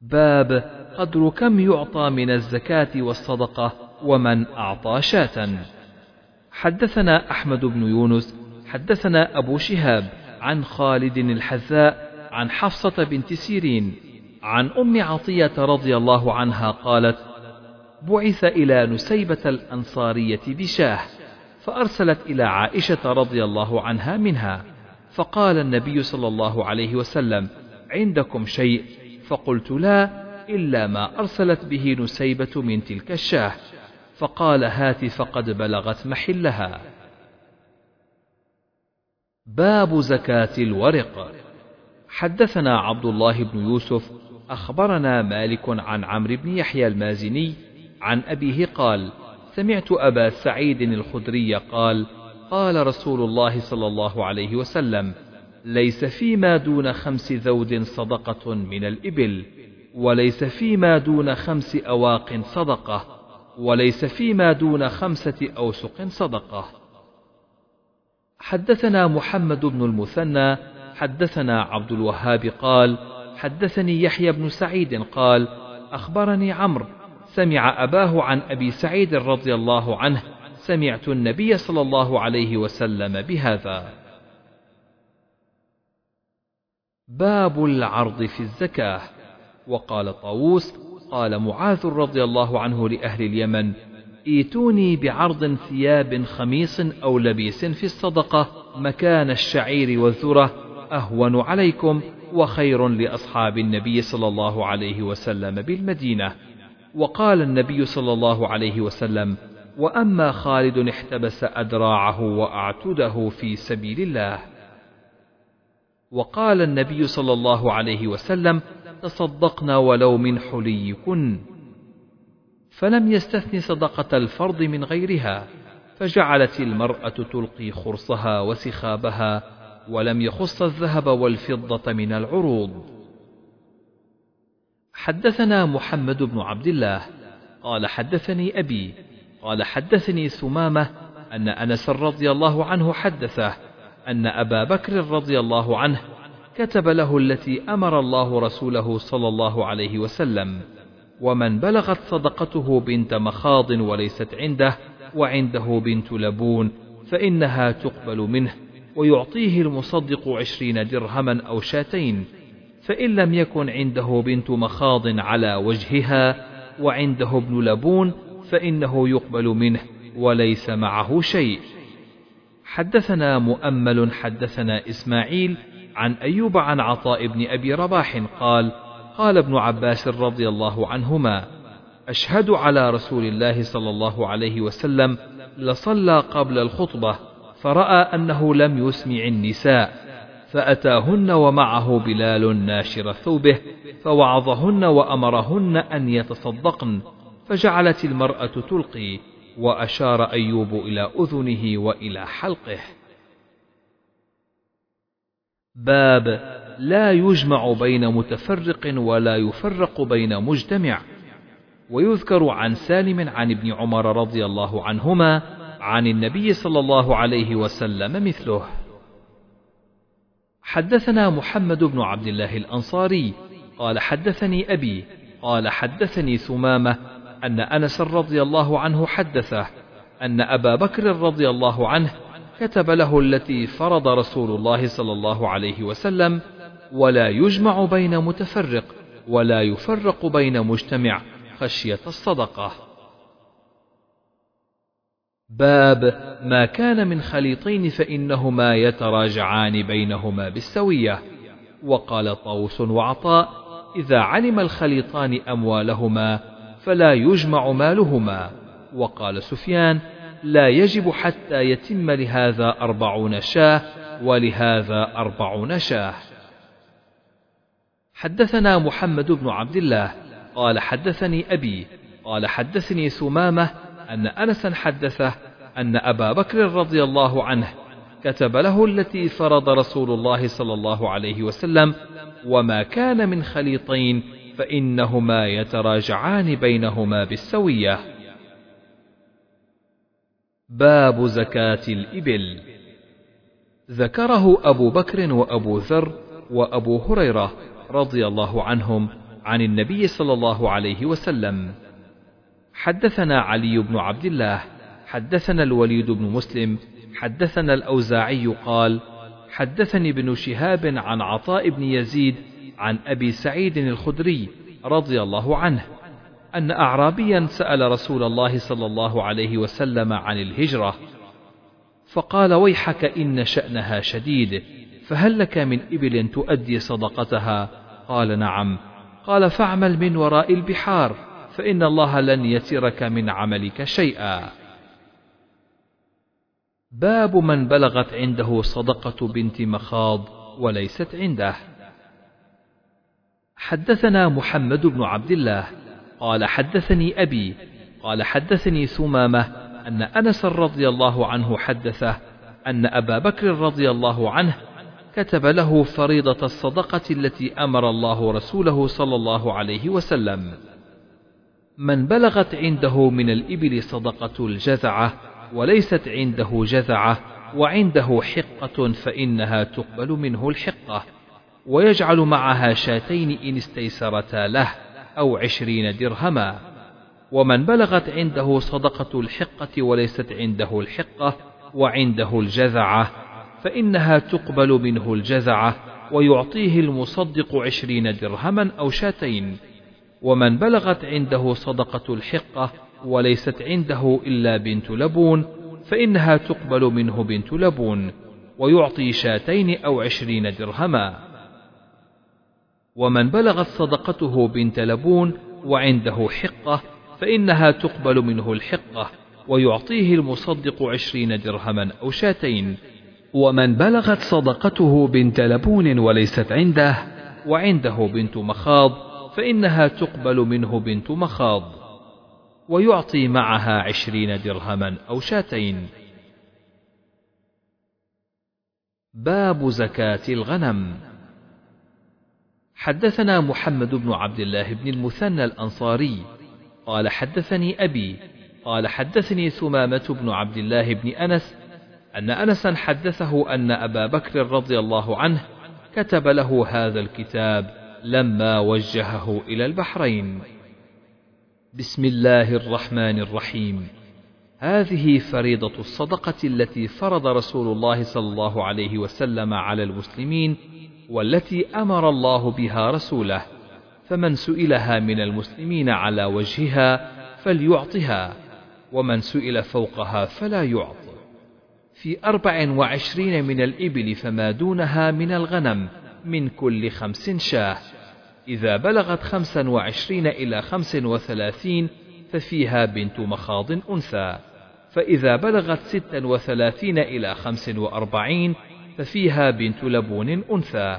باب قدر كم يعطى من الزكاة والصدقة ومن أعطى شاة. حدثنا أحمد بن يونس حدثنا أبو شهاب عن خالد الحذاء عن حفصة بنت سيرين عن أم عطية رضي الله عنها قالت بعث إلى نسيبة الأنصارية بشاه فأرسلت إلى عائشة رضي الله عنها منها فقال النبي صلى الله عليه وسلم عندكم شيء؟ فقلت لا إلا ما أرسلت به نسيبة من تلك الشاه. فقال هات فقد بلغت محلها. باب زكاة الورق. حدثنا عبد الله بن يوسف أخبرنا مالك عن عمرو بن يحيى المازني عن أبيه قال سمعت أبا سعيد الخدري قال قال رسول الله صلى الله عليه وسلم ليس فيما دون خمس ذود صدقة من الإبل وليس فيما دون خمس أواق صدقة وليس فيما دون خمسة أوسق صدقة. حدثنا محمد بن المثنى حدثنا عبد الوهاب قال حدثني يحيى بن سعيد قال أخبرني عمرو سمع أباه عن أبي سعيد رضي الله عنه سمعت النبي صلى الله عليه وسلم بهذا. باب العرض في الزكاة. وقال طاووس قال معاذ رضي الله عنه لأهل اليمن إيتوني بعرض ثياب خميص أو لبيس في الصدقة مكان الشعير والذرة أهون عليكم وخير لأصحاب النبي صلى الله عليه وسلم بالمدينة. وقال النبي صلى الله عليه وسلم وأما خالد احتبس أدراعه وأعتده في سبيل الله. وقال النبي صلى الله عليه وسلم تصدقنا ولو من حليكن. فلم يستثن صدقة الفرض من غيرها فجعلت المرأة تلقي خرصها وسخابها ولم يخص الذهب والفضة من العروض. حدثنا محمد بن عبد الله قال حدثني أبي قال حدثني ثمامة أن أنس رضي الله عنه حدثه أن أبا بكر رضي الله عنه كتب له التي أمر الله رسوله صلى الله عليه وسلم ومن بلغت صدقته بنت مخاض وليست عنده وعنده بنت لبون فإنها تقبل منه ويعطيه المصدق عشرين درهما أو شاتين. فإن لم يكن عنده بنت مخاض على وجهها وعنده ابن لبون فإنه يقبل منه وليس معه شيء. حدثنا مؤمل حدثنا إسماعيل عن أيوب عن عطاء بن أبي رباح قال قال ابن عباس رضي الله عنهما أشهد على رسول الله صلى الله عليه وسلم لصلى قبل الخطبة فرأى أنه لم يسمع النساء. فأتاهن ومعه بلال ناشر ثوبه فوعظهن وأمرهن أن يتصدقن فجعلت المرأة تلقي وأشار أيوب إلى أذنه وإلى حلقه. باب لا يجمع بين متفرق ولا يفرق بين مجتمع. ويذكر عن سالم عن ابن عمر رضي الله عنهما عن النبي صلى الله عليه وسلم مثله. حدثنا محمد بن عبد الله الأنصاري قال حدثني أبي قال حدثني ثمامة أن أنس رضي الله عنه حدثه أن أبا بكر رضي الله عنه كتب له التي فرض رسول الله صلى الله عليه وسلم ولا يجمع بين متفرق ولا يفرق بين مجتمع خشية الصدقة. باب ما كان من خليطين فإنهما يتراجعان بينهما بالسوية. وقال طاووس وعطاء إذا علم الخليطان أموالهما فلا يجمع مالهما. وقال سفيان لا يجب حتى يتم لهذا أربعون شاة ولهذا أربعون شاة. حدثنا محمد بن عبد الله قال حدثني أبي قال حدثني ثمامة أن أنسا حدثه أن أبا بكر رضي الله عنه كتب له التي فرض رسول الله صلى الله عليه وسلم وما كان من خليطين فإنهما يتراجعان بينهما بالسوية. باب زكاة الإبل. ذكره أبو بكر وأبو ذر وأبو هريرة رضي الله عنهم عن النبي صلى الله عليه وسلم. حدثنا علي بن عبد الله حدثنا الوليد بن مسلم حدثنا الأوزاعي قال حدثني ابن شهاب عن عطاء بن يزيد عن أبي سعيد الخدري رضي الله عنه أن أعرابيا سأل رسول الله صلى الله عليه وسلم عن الهجرة فقال ويحك إن شأنها شديد فهل لك من إبل تؤدي صدقتها؟ قال نعم. قال فاعمل من وراء البحار. فإن الله لن يترك من عملك شيئا. باب من بلغت عنده صدقة بنت مخاض وليست عنده. حدثنا محمد بن عبد الله قال حدثني أبي قال حدثني ثمامة أن أنس رضي الله عنه حدثه أن أبا بكر رضي الله عنه كتب له فريضة الصدقة التي أمر الله رسوله صلى الله عليه وسلم. من بلغت عنده من الإبل صدقة الجذعة وليست عنده جذعة وعنده حقة فإنها تقبل منه الحقة ويجعل معها شاتين إن استيسرتا له أو عشرين درهما. ومن بلغت عنده صدقة الحقة وليست عنده الحقة وعنده الجذعة فإنها تقبل منه الجذعة ويعطيه المصدق عشرين درهما أو شاتين. ومن بلغت عنده صدقة الحقة وليست عنده إلا بنت لبون فإنها تقبل منه بنت لبون ويعطي شاتين أو عشرين درهما. ومن بلغت صدقته بنت لبون وعنده حقة فإنها تقبل منه الحقة ويعطيه المصدق عشرين درهما أو شاتين. ومن بلغت صدقته بنت لبون وليست عنده وعنده بنت مخاض فإنها تقبل منه بنت مخاض ويعطي معها عشرين درهما أو شاتين. باب زكاة الغنم. حدثنا محمد بن عبد الله بن المثنى الأنصاري قال حدثني أبي قال حدثني ثمامة بن عبد الله بن أنس أن أنسا حدثه أن أبا بكر رضي الله عنه كتب له هذا الكتاب. لما وجهه إلى البحرين. بسم الله الرحمن الرحيم. هذه فريضة الصدقة التي فرض رسول الله صلى الله عليه وسلم على المسلمين والتي أمر الله بها رسوله. فمن سئلها من المسلمين على وجهها فليعطها ومن سئل فوقها فلا يعط في أربع وعشرين من الإبل فما دونها من الغنم من كل خمس شاة. إذا بلغت خمسا وعشرين إلى خمس وثلاثين ففيها بنت مخاض أنثى. فإذا بلغت ستا وثلاثين إلى خمس وأربعين ففيها بنت لبون أنثى.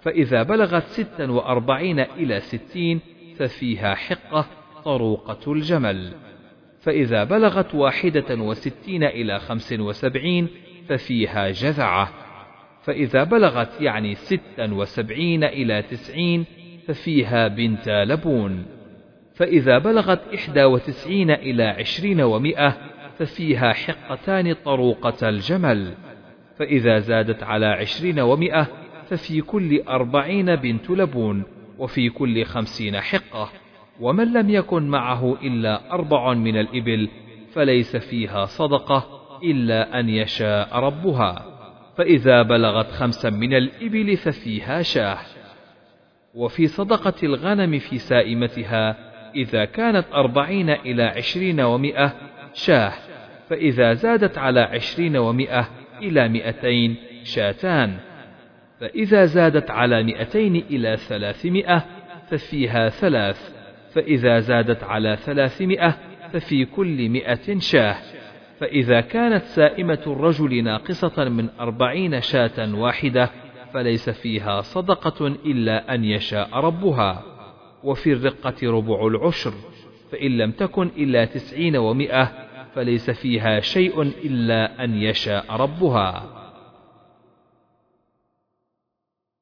فإذا بلغت ستا وأربعين إلى ستين ففيها حقة طروقة الجمل. فإذا بلغت واحدة وستين إلى خمس وسبعين ففيها جذعة فإذا بلغت يعني ستا وسبعين إلى تسعين ففيها بنت لبون. فإذا بلغت إحدى وتسعين إلى عشرين ومائة ففيها حقتان طروقة الجمل. فإذا زادت على عشرين ومائة ففي كل أربعين بنت لبون وفي كل خمسين حقة. ومن لم يكن معه إلا أربع من الإبل فليس فيها صدقة إلا أن يشاء ربها. فإذا بلغت خمسا من الإبل ففيها شاه. وفي صدقة الغنم في سائمتها إذا كانت أربعين إلى عشرين ومائة شاه. فإذا زادت على عشرين ومائة إلى مئتين شاتان. فإذا زادت على مئتين إلى ثلاثمائة ففيها ثلاث. فإذا زادت على ثلاثمائة ففي كل مئة شاه. فإذا كانت سائمة الرجل ناقصة من أربعين شاة واحدة فليس فيها صدقة إلا أن يشاء ربها. وفي الرقة ربع العشر فإن لم تكن إلا تسعين ومائة فليس فيها شيء إلا أن يشاء ربها.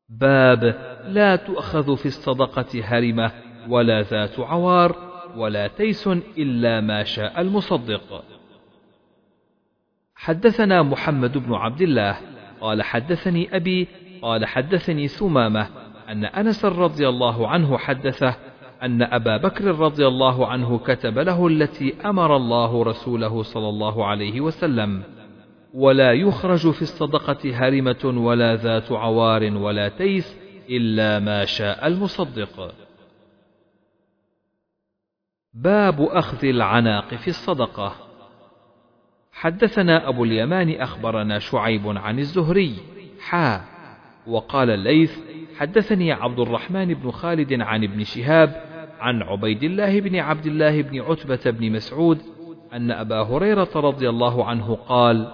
باب لا تؤخذ في الصدقة هرمة ولا ذات عوار ولا تيس إلا ما شاء المصدق. حدثنا محمد بن عبد الله قال حدثني أبي قال حدثني ثمامة أن أنس رضي الله عنه حدثه أن أبا بكر رضي الله عنه كتب له التي أمر الله رسوله صلى الله عليه وسلم ولا يخرج في الصدقة هرمة ولا ذات عوار ولا تيس إلا ما شاء المصدق. باب أخذ العناق في الصدقة. حدثنا أبو اليمان أخبرنا شعيب عن الزهري. حا. وقال الليث حدثني عبد الرحمن بن خالد عن ابن شهاب عن عبيد الله بن عبد الله بن عتبة بن مسعود أن أبا هريرة رضي الله عنه قال: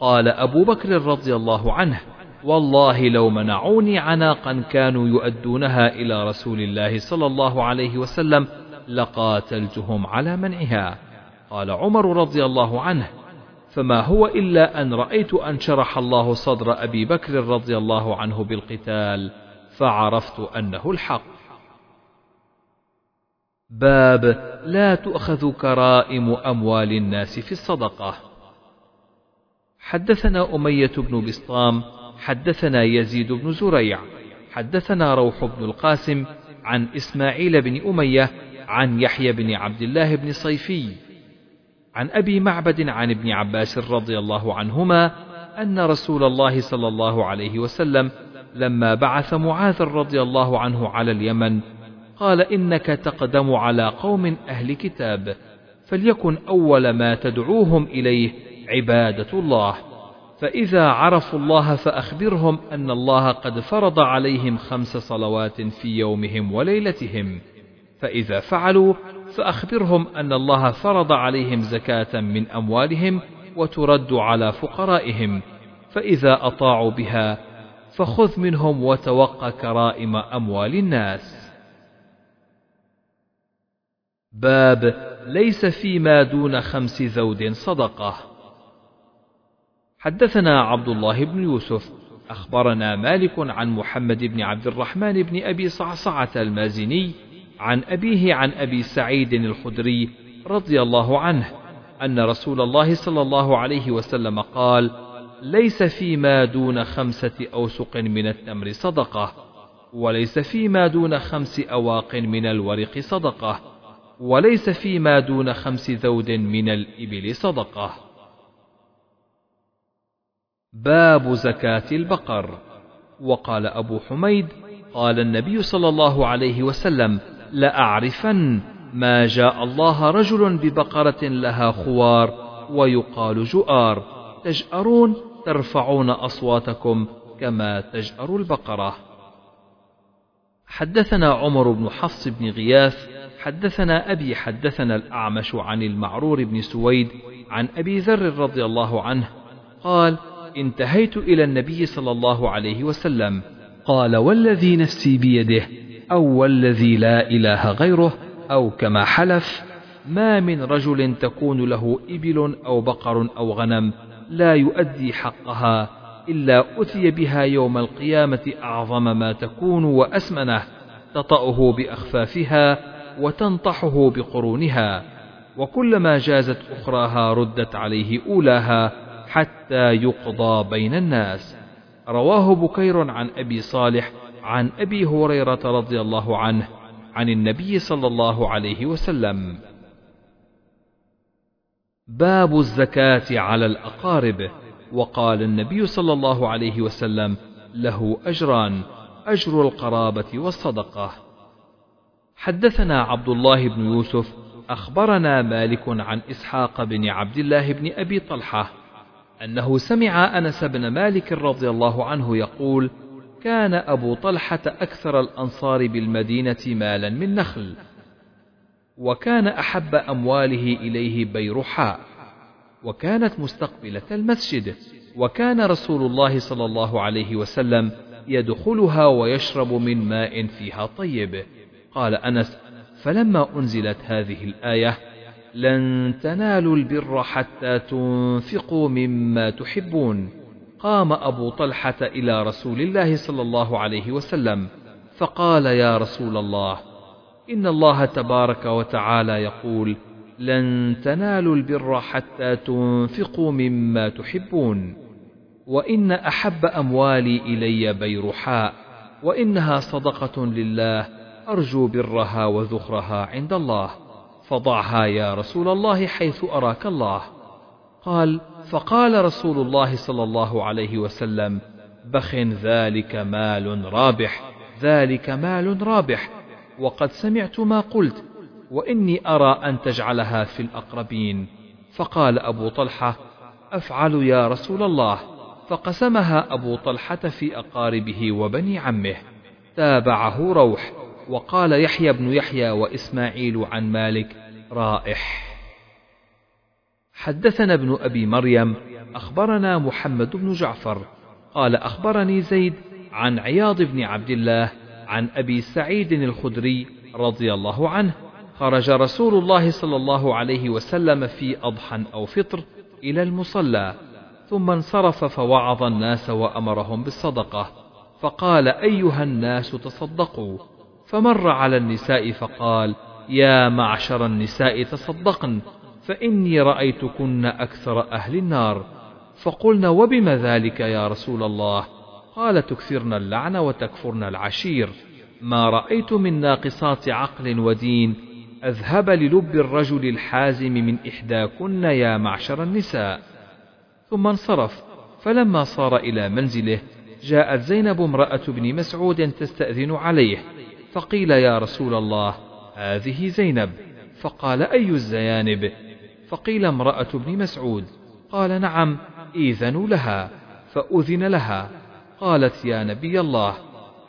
قال أبو بكر رضي الله عنه والله لو منعوني عناقا كانوا يؤدونها إلى رسول الله صلى الله عليه وسلم لقاتلتهم على منعها. قال عمر رضي الله عنه فما هو إلا أن رأيت أن شرح الله صدر أبي بكر رضي الله عنه بالقتال فعرفت أنه الحق. باب لا تؤخذ كرائم أموال الناس في الصدقة. حدثنا أمية بن بسطام حدثنا يزيد بن زريع حدثنا روح بن القاسم عن إسماعيل بن أمية عن يحيى بن عبد الله بن صيفي عن أبي معبد عن ابن عباس رضي الله عنهما أن رسول الله صلى الله عليه وسلم لما بعث معاذ رضي الله عنه على اليمن قال إنك تقدم على قوم أهل كتاب فليكن أول ما تدعوهم إليه عبادة الله. فإذا عرفوا الله فأخبرهم أن الله قد فرض عليهم خمس صلوات في يومهم وليلتهم. فإذا فعلوا فأخبرهم أن الله فرض عليهم زكاة من أموالهم وترد على فقرائهم فإذا أطاعوا بها فخذ منهم وتوق كرائم أموال الناس. باب ليس فيما دون خمس ذود صدقة. حدثنا عبد الله بن يوسف أخبرنا مالك عن محمد بن عبد الرحمن بن أبي صعصعة المازني عن أبيه عن أبي سعيد الخدري رضي الله عنه أن رسول الله صلى الله عليه وسلم قال: ليس فيما دون خمسة أوسق من التمر صدقة، وليس فيما دون خمس أواق من الورق صدقة، وليس فيما دون خمس ذود من الإبل صدقة. باب زكاة البقر وقال أبو حميد قال النبي صلى الله عليه وسلم لأعرفن ما جاء الله رجل ببقرة لها خوار ويقال جؤار. تجأرون ترفعون أصواتكم كما تجأر البقرة. حدثنا عمر بن حفص بن غياث حدثنا أبي حدثنا الأعمش عن المعرور بن سويد عن أبي ذر رضي الله عنه قال انتهيت إلى النبي صلى الله عليه وسلم. قال والذي نفسي بيده. أو والذي لا إله غيره أو كما حلف ما من رجل تكون له إبل أو بقر أو غنم لا يؤدي حقها إلا أتي بها يوم القيامة أعظم ما تكون وأسمنه تطأه بأخفافها وتنطحه بقرونها وكلما جازت أخراها ردت عليه أولاها حتى يقضى بين الناس. رواه بكير عن أبي صالح عن أبي هريرة رضي الله عنه عن النبي صلى الله عليه وسلم. باب الزكاة على الأقارب. وقال النبي صلى الله عليه وسلم له أجران أجر القرابة والصدقة. حدثنا عبد الله بن يوسف أخبرنا مالك عن إسحاق بن عبد الله بن أبي طلحة أنه سمع أنس بن مالك رضي الله عنه يقول كان أبو طلحة أكثر الأنصار بالمدينة مالا من نخل وكان أحب أمواله إليه بيرحاء وكانت مستقبلة المسجد وكان رسول الله صلى الله عليه وسلم يدخلها ويشرب من ماء فيها طيب. قال أنس فلما أنزلت هذه الآية لن تنالوا البر حتى تنفقوا مما تحبون. قام أبو طلحة إلى رسول الله صلى الله عليه وسلم فقال يا رسول الله إن الله تبارك وتعالى يقول لن تنالوا البر حتى تنفقوا مما تحبون وإن أحب أموالي إلي بيرحاء وإنها صدقة لله أرجو برها وذخرها عند الله فضعها يا رسول الله حيث أراك الله. قال فقال رسول الله صلى الله عليه وسلم بخ ذلك مال رابح ذلك مال رابح وقد سمعت ما قلت وإني أرى أن تجعلها في الأقربين. فقال أبو طلحة أفعل يا رسول الله. فقسمها أبو طلحة في أقاربه وبني عمه. تابعه روح وقال يحيى بن يحيى وإسماعيل عن مالك رائح. حدثنا ابن أبي مريم أخبرنا محمد بن جعفر قال أخبرني زيد عن عياض بن عبد الله عن أبي سعيد الخدري رضي الله عنه خرج رسول الله صلى الله عليه وسلم في أضحى أو فطر إلى المصلى ثم انصرف فوعظ الناس وأمرهم بالصدقة فقال أيها الناس تصدقوا فمر على النساء فقال يا معشر النساء تصدقن فإني رأيتكن أكثر أهل النار. فقلنا وبم ذلك يا رسول الله؟ قال تكثرن اللعن وتكفرن العشير. ما رأيت من ناقصات عقل ودين. أذهب للب الرجل الحازم من إحداكن يا معشر النساء. ثم انصرف. فلما صار إلى منزله جاءت زينب امرأة بن مسعود تستأذن عليه. فقيل يا رسول الله هذه زينب. فقال أي الزيانب؟ فقيل امرأة ابن مسعود قال نعم إيذنوا لها فأذن لها قالت يا نبي الله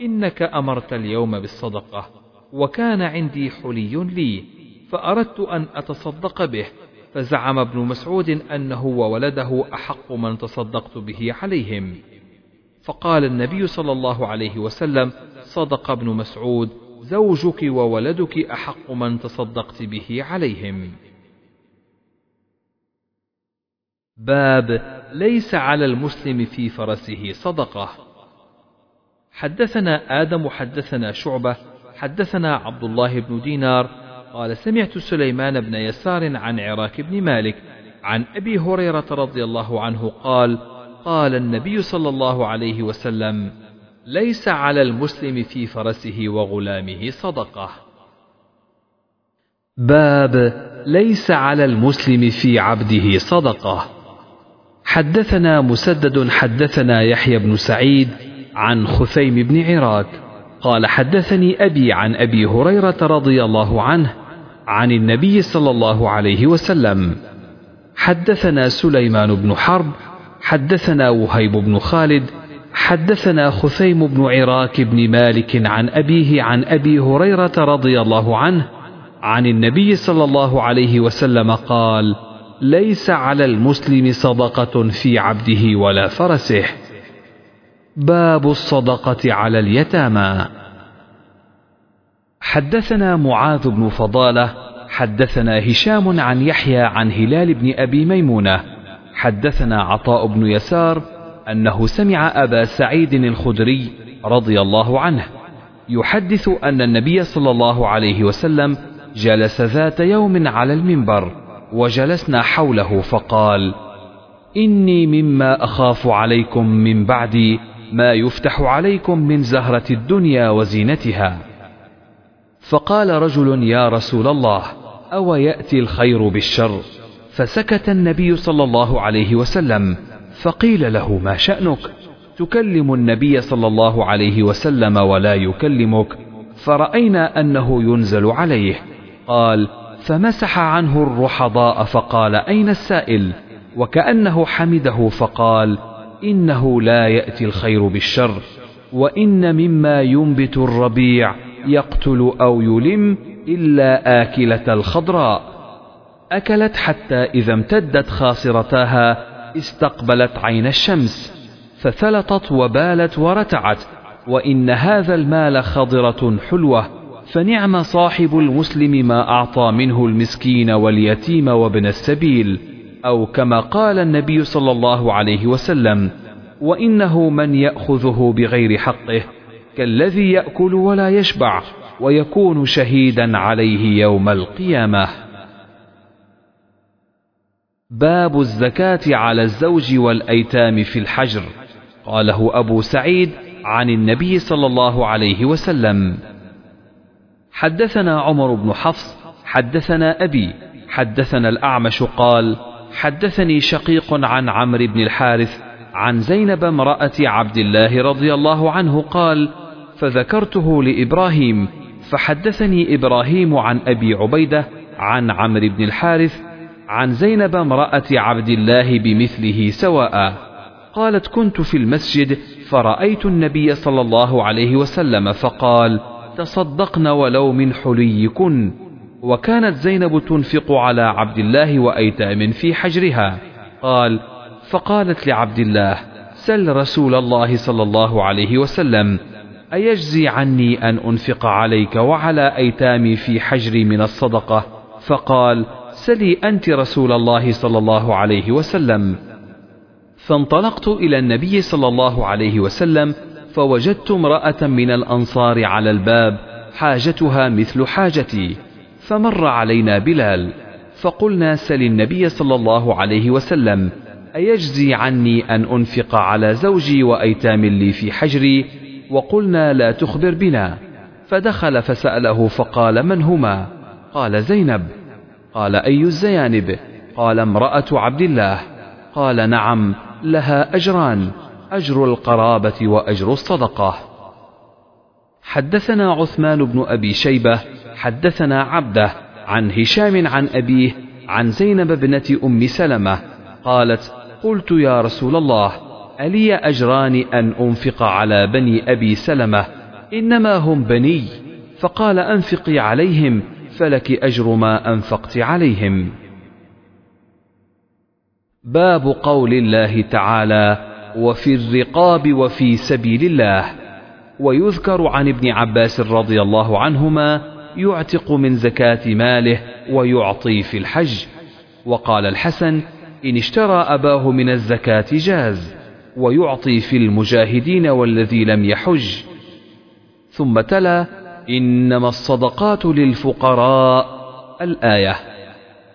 إنك أمرت اليوم بالصدقة وكان عندي حلي لي فأردت أن أتصدق به فزعم ابن مسعود أنه وولده أحق من تصدقت به عليهم. فقال النبي صلى الله عليه وسلم صدق ابن مسعود زوجك وولدك أحق من تصدقت به عليهم. باب ليس على المسلم في فرسه صدقة. حدثنا آدم حدثنا شعبة حدثنا عبد الله بن دينار قال سمعت سليمان بن يسار عن عراك بن مالك عن أبي هريرة رضي الله عنه قال قال النبي صلى الله عليه وسلم ليس على المسلم في فرسه وغلامه صدقة. باب ليس على المسلم في عبده صدقة. حدثنا مسدد حدثنا يحيى بن سعيد عن خثيم بن عراك قال حدثني أبي عن أبي هريرة رضي الله عنه عن النبي صلى الله عليه وسلم. حدثنا سليمان بن حرب حدثنا وهيب بن خالد حدثنا خثيم بن عراك بن مالك عن أبيه عن أبي هريرة رضي الله عنه عن النبي صلى الله عليه وسلم قال ليس على المسلم صدقة في عبده ولا فرسه. باب الصدقة على اليتامى. حدثنا معاذ بن فضالة، حدثنا هشام عن يحيى عن هلال بن أبي ميمونة، حدثنا عطاء بن يسار أنه سمع أبا سعيد الخدري رضي الله عنه يحدث أن النبي صلى الله عليه وسلم جلس ذات يوم على المنبر وجلسنا حوله فقال إني مما أخاف عليكم من بعدي ما يفتح عليكم من زهرة الدنيا وزينتها. فقال رجل يا رسول الله أو ياتي الخير بالشر؟ فسكت النبي صلى الله عليه وسلم فقيل له ما شأنك؟ تكلم النبي صلى الله عليه وسلم ولا يكلمك فرأينا أنه ينزل عليه. قال فمسح عنه الرحضاء فقال أين السائل? وكأنه حمده فقال إنه لا يأتي الخير بالشر وإن مما ينبت الربيع يقتل أو يلم إلا آكلة الخضراء. أكلت حتى إذا امتدت خاصرتاها استقبلت عين الشمس فثلطت وبالت ورتعت وإن هذا المال خضرة حلوة فنعم صاحب المسلم ما أعطى منه المسكين واليتيم وابن السبيل أو كما قال النبي صلى الله عليه وسلم وإنه من يأخذه بغير حقه كالذي يأكل ولا يشبع ويكون شهيدا عليه يوم القيامة. باب الزكاة على الزوج والأيتام في الحجر قاله أبو سعيد عن النبي صلى الله عليه وسلم. حدثنا عمر بن حفص حدثنا أبي حدثنا الأعمش قال حدثني شقيق عن عمرو بن الحارث عن زينب امرأة عبد الله رضي الله عنه قال فذكرته لإبراهيم فحدثني إبراهيم عن أبي عبيدة عن عمرو بن الحارث عن زينب امرأة عبد الله بمثله سواء. قالت كنت في المسجد فرأيت النبي صلى الله عليه وسلم فقال تصدقن ولو من حليكن. وكانت زينب تنفق على عبد الله وأيتام في حجرها. قال فقالت لعبد الله سل رسول الله صلى الله عليه وسلم أيجزي عني أن أنفق عليك وعلى أيتامي في حجري من الصدقة؟ فقال سلي أنت رسول الله صلى الله عليه وسلم. فانطلقت إلى النبي صلى الله عليه وسلم فوجدت امرأة من الأنصار على الباب حاجتها مثل حاجتي. فمر علينا بلال فقلنا سل النبي صلى الله عليه وسلم أيجزي عني أن أنفق على زوجي وأيتام لي في حجري؟ وقلنا لا تخبر بنا. فدخل فسأله فقال من هما؟ قال زينب. قال أي الزيانب؟ قال امرأة عبد الله. قال نعم لها أجران. أجر القرابة وأجر الصدقة. حدثنا عثمان بن أبي شيبة حدثنا عبده عن هشام عن أبيه عن زينب ابنة أم سلمة قالت قلت يا رسول الله ألي أجران أن أنفق على بني أبي سلمة؟ إنما هم بني. فقال أنفقي عليهم فلك أجر ما أنفقت عليهم. باب قول الله تعالى وفي الرقاب وفي سبيل الله. ويذكر عن ابن عباس رضي الله عنهما يعتق من زكاة ماله ويعطي في الحج. وقال الحسن إن اشترى أباه من الزكاة جاز ويعطي في المجاهدين والذي لم يحج. ثم تلا إنما الصدقات للفقراء. الآية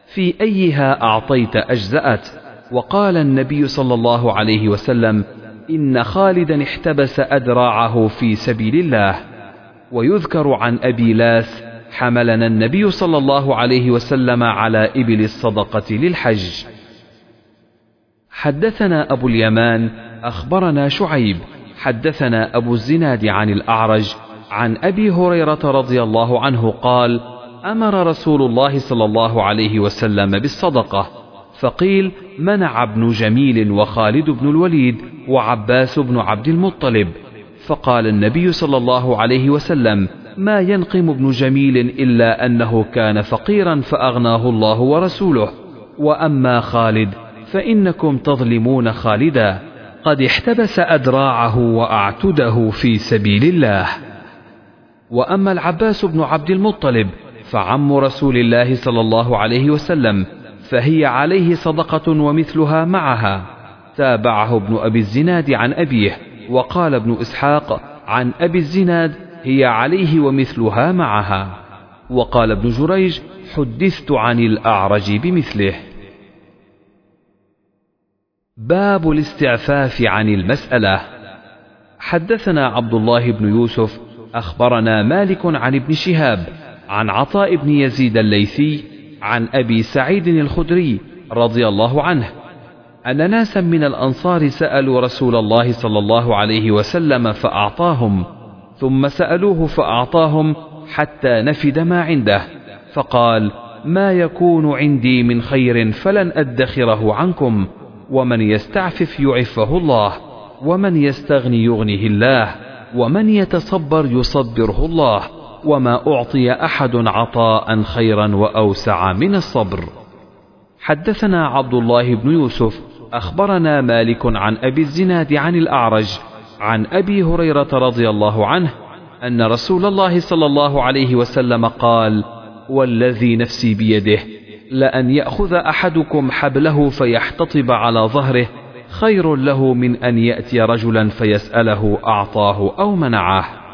في أيها أعطيت أجزأت وقال النبي صلى الله عليه وسلم إن خالدا احتبس أدراعه في سبيل الله ويذكر عن أبي لاس حملنا النبي صلى الله عليه وسلم على إبل الصدقة للحج. حدثنا أبو اليمان أخبرنا شعيب حدثنا أبو الزناد عن الأعرج عن أبي هريرة رضي الله عنه قال أمر رسول الله صلى الله عليه وسلم بالصدقة. فقيل منع ابن جميل وخالد بن الوليد وعباس بن عبد المطلب. فقال النبي صلى الله عليه وسلم ما ينقم ابن جميل إلا أنه كان فقيرا فأغناه الله ورسوله. وأما خالد فإنكم تظلمون خالدا. قد احتبس أدراعه وأعتده في سبيل الله. وأما العباس بن عبد المطلب فعم رسول الله صلى الله عليه وسلم فهي عليه صدقة ومثلها معها. تابعه ابن أبي الزناد عن أبيه وقال ابن إسحاق عن أبي الزناد هي عليه ومثلها معها. وقال ابن جريج حدثت عن الأعرج بمثله. باب الاستعفاف عن المسألة. حدثنا عبد الله بن يوسف أخبرنا مالك عن ابن شهاب عن عطاء بن يزيد الليثي عن أبي سعيد الخدري رضي الله عنه أن ناسا من الأنصار سألوا رسول الله صلى الله عليه وسلم فأعطاهم ثم سألوه فأعطاهم حتى نفد ما عنده فقال ما يكون عندي من خير فلن أدخره عنكم ومن يستعفف يعفه الله ومن يستغني يغنه الله ومن يتصبر يصبره الله وما أعطي أحد عطاء خيرا وأوسع من الصبر. حدثنا عبد الله بن يوسف أخبرنا مالك عن أبي الزناد عن الأعرج عن أبي هريرة رضي الله عنه أن رسول الله صلى الله عليه وسلم قال والذي نفسي بيده لأن يأخذ أحدكم حبله فيحتطب على ظهره خير له من أن يأتي رجلا فيسأله أعطاه أو منعه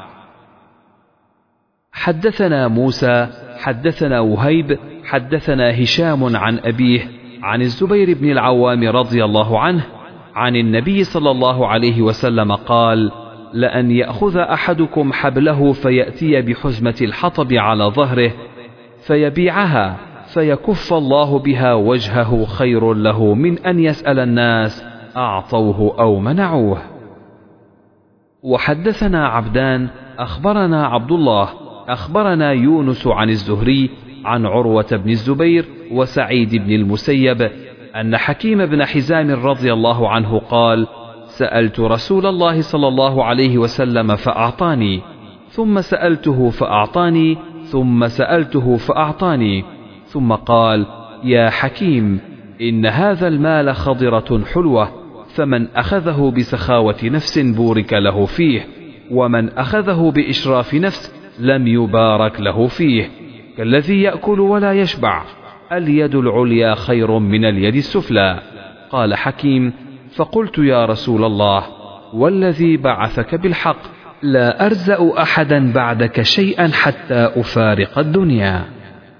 حدثنا موسى حدثنا وهيب حدثنا هشام عن أبيه عن الزبير بن العوام رضي الله عنه عن النبي صلى الله عليه وسلم قال لأن يأخذ أحدكم حبله فيأتي بحزمة الحطب على ظهره فيبيعها فيكف الله بها وجهه خير له من أن يسأل الناس أعطوه أو منعوه. وحدثنا عبدان أخبرنا عبد الله أخبرنا يونس عن الزهري عن عروة بن الزبير وسعيد بن المسيب أن حكيم بن حزام رضي الله عنه قال سألت رسول الله صلى الله عليه وسلم فأعطاني ثم سألته فأعطاني ثم سألته فأعطاني ثم قال يا حكيم إن هذا المال خضرة حلوة فمن أخذه بسخاوة نفس بورك له فيه ومن أخذه بإشراف نفس لم يبارك له فيه كالذي يأكل ولا يشبع. اليد العليا خير من اليد السفلى. قال حكيم فقلت يا رسول الله والذي بعثك بالحق لا أرزأ أحدا بعدك شيئا حتى أفارق الدنيا.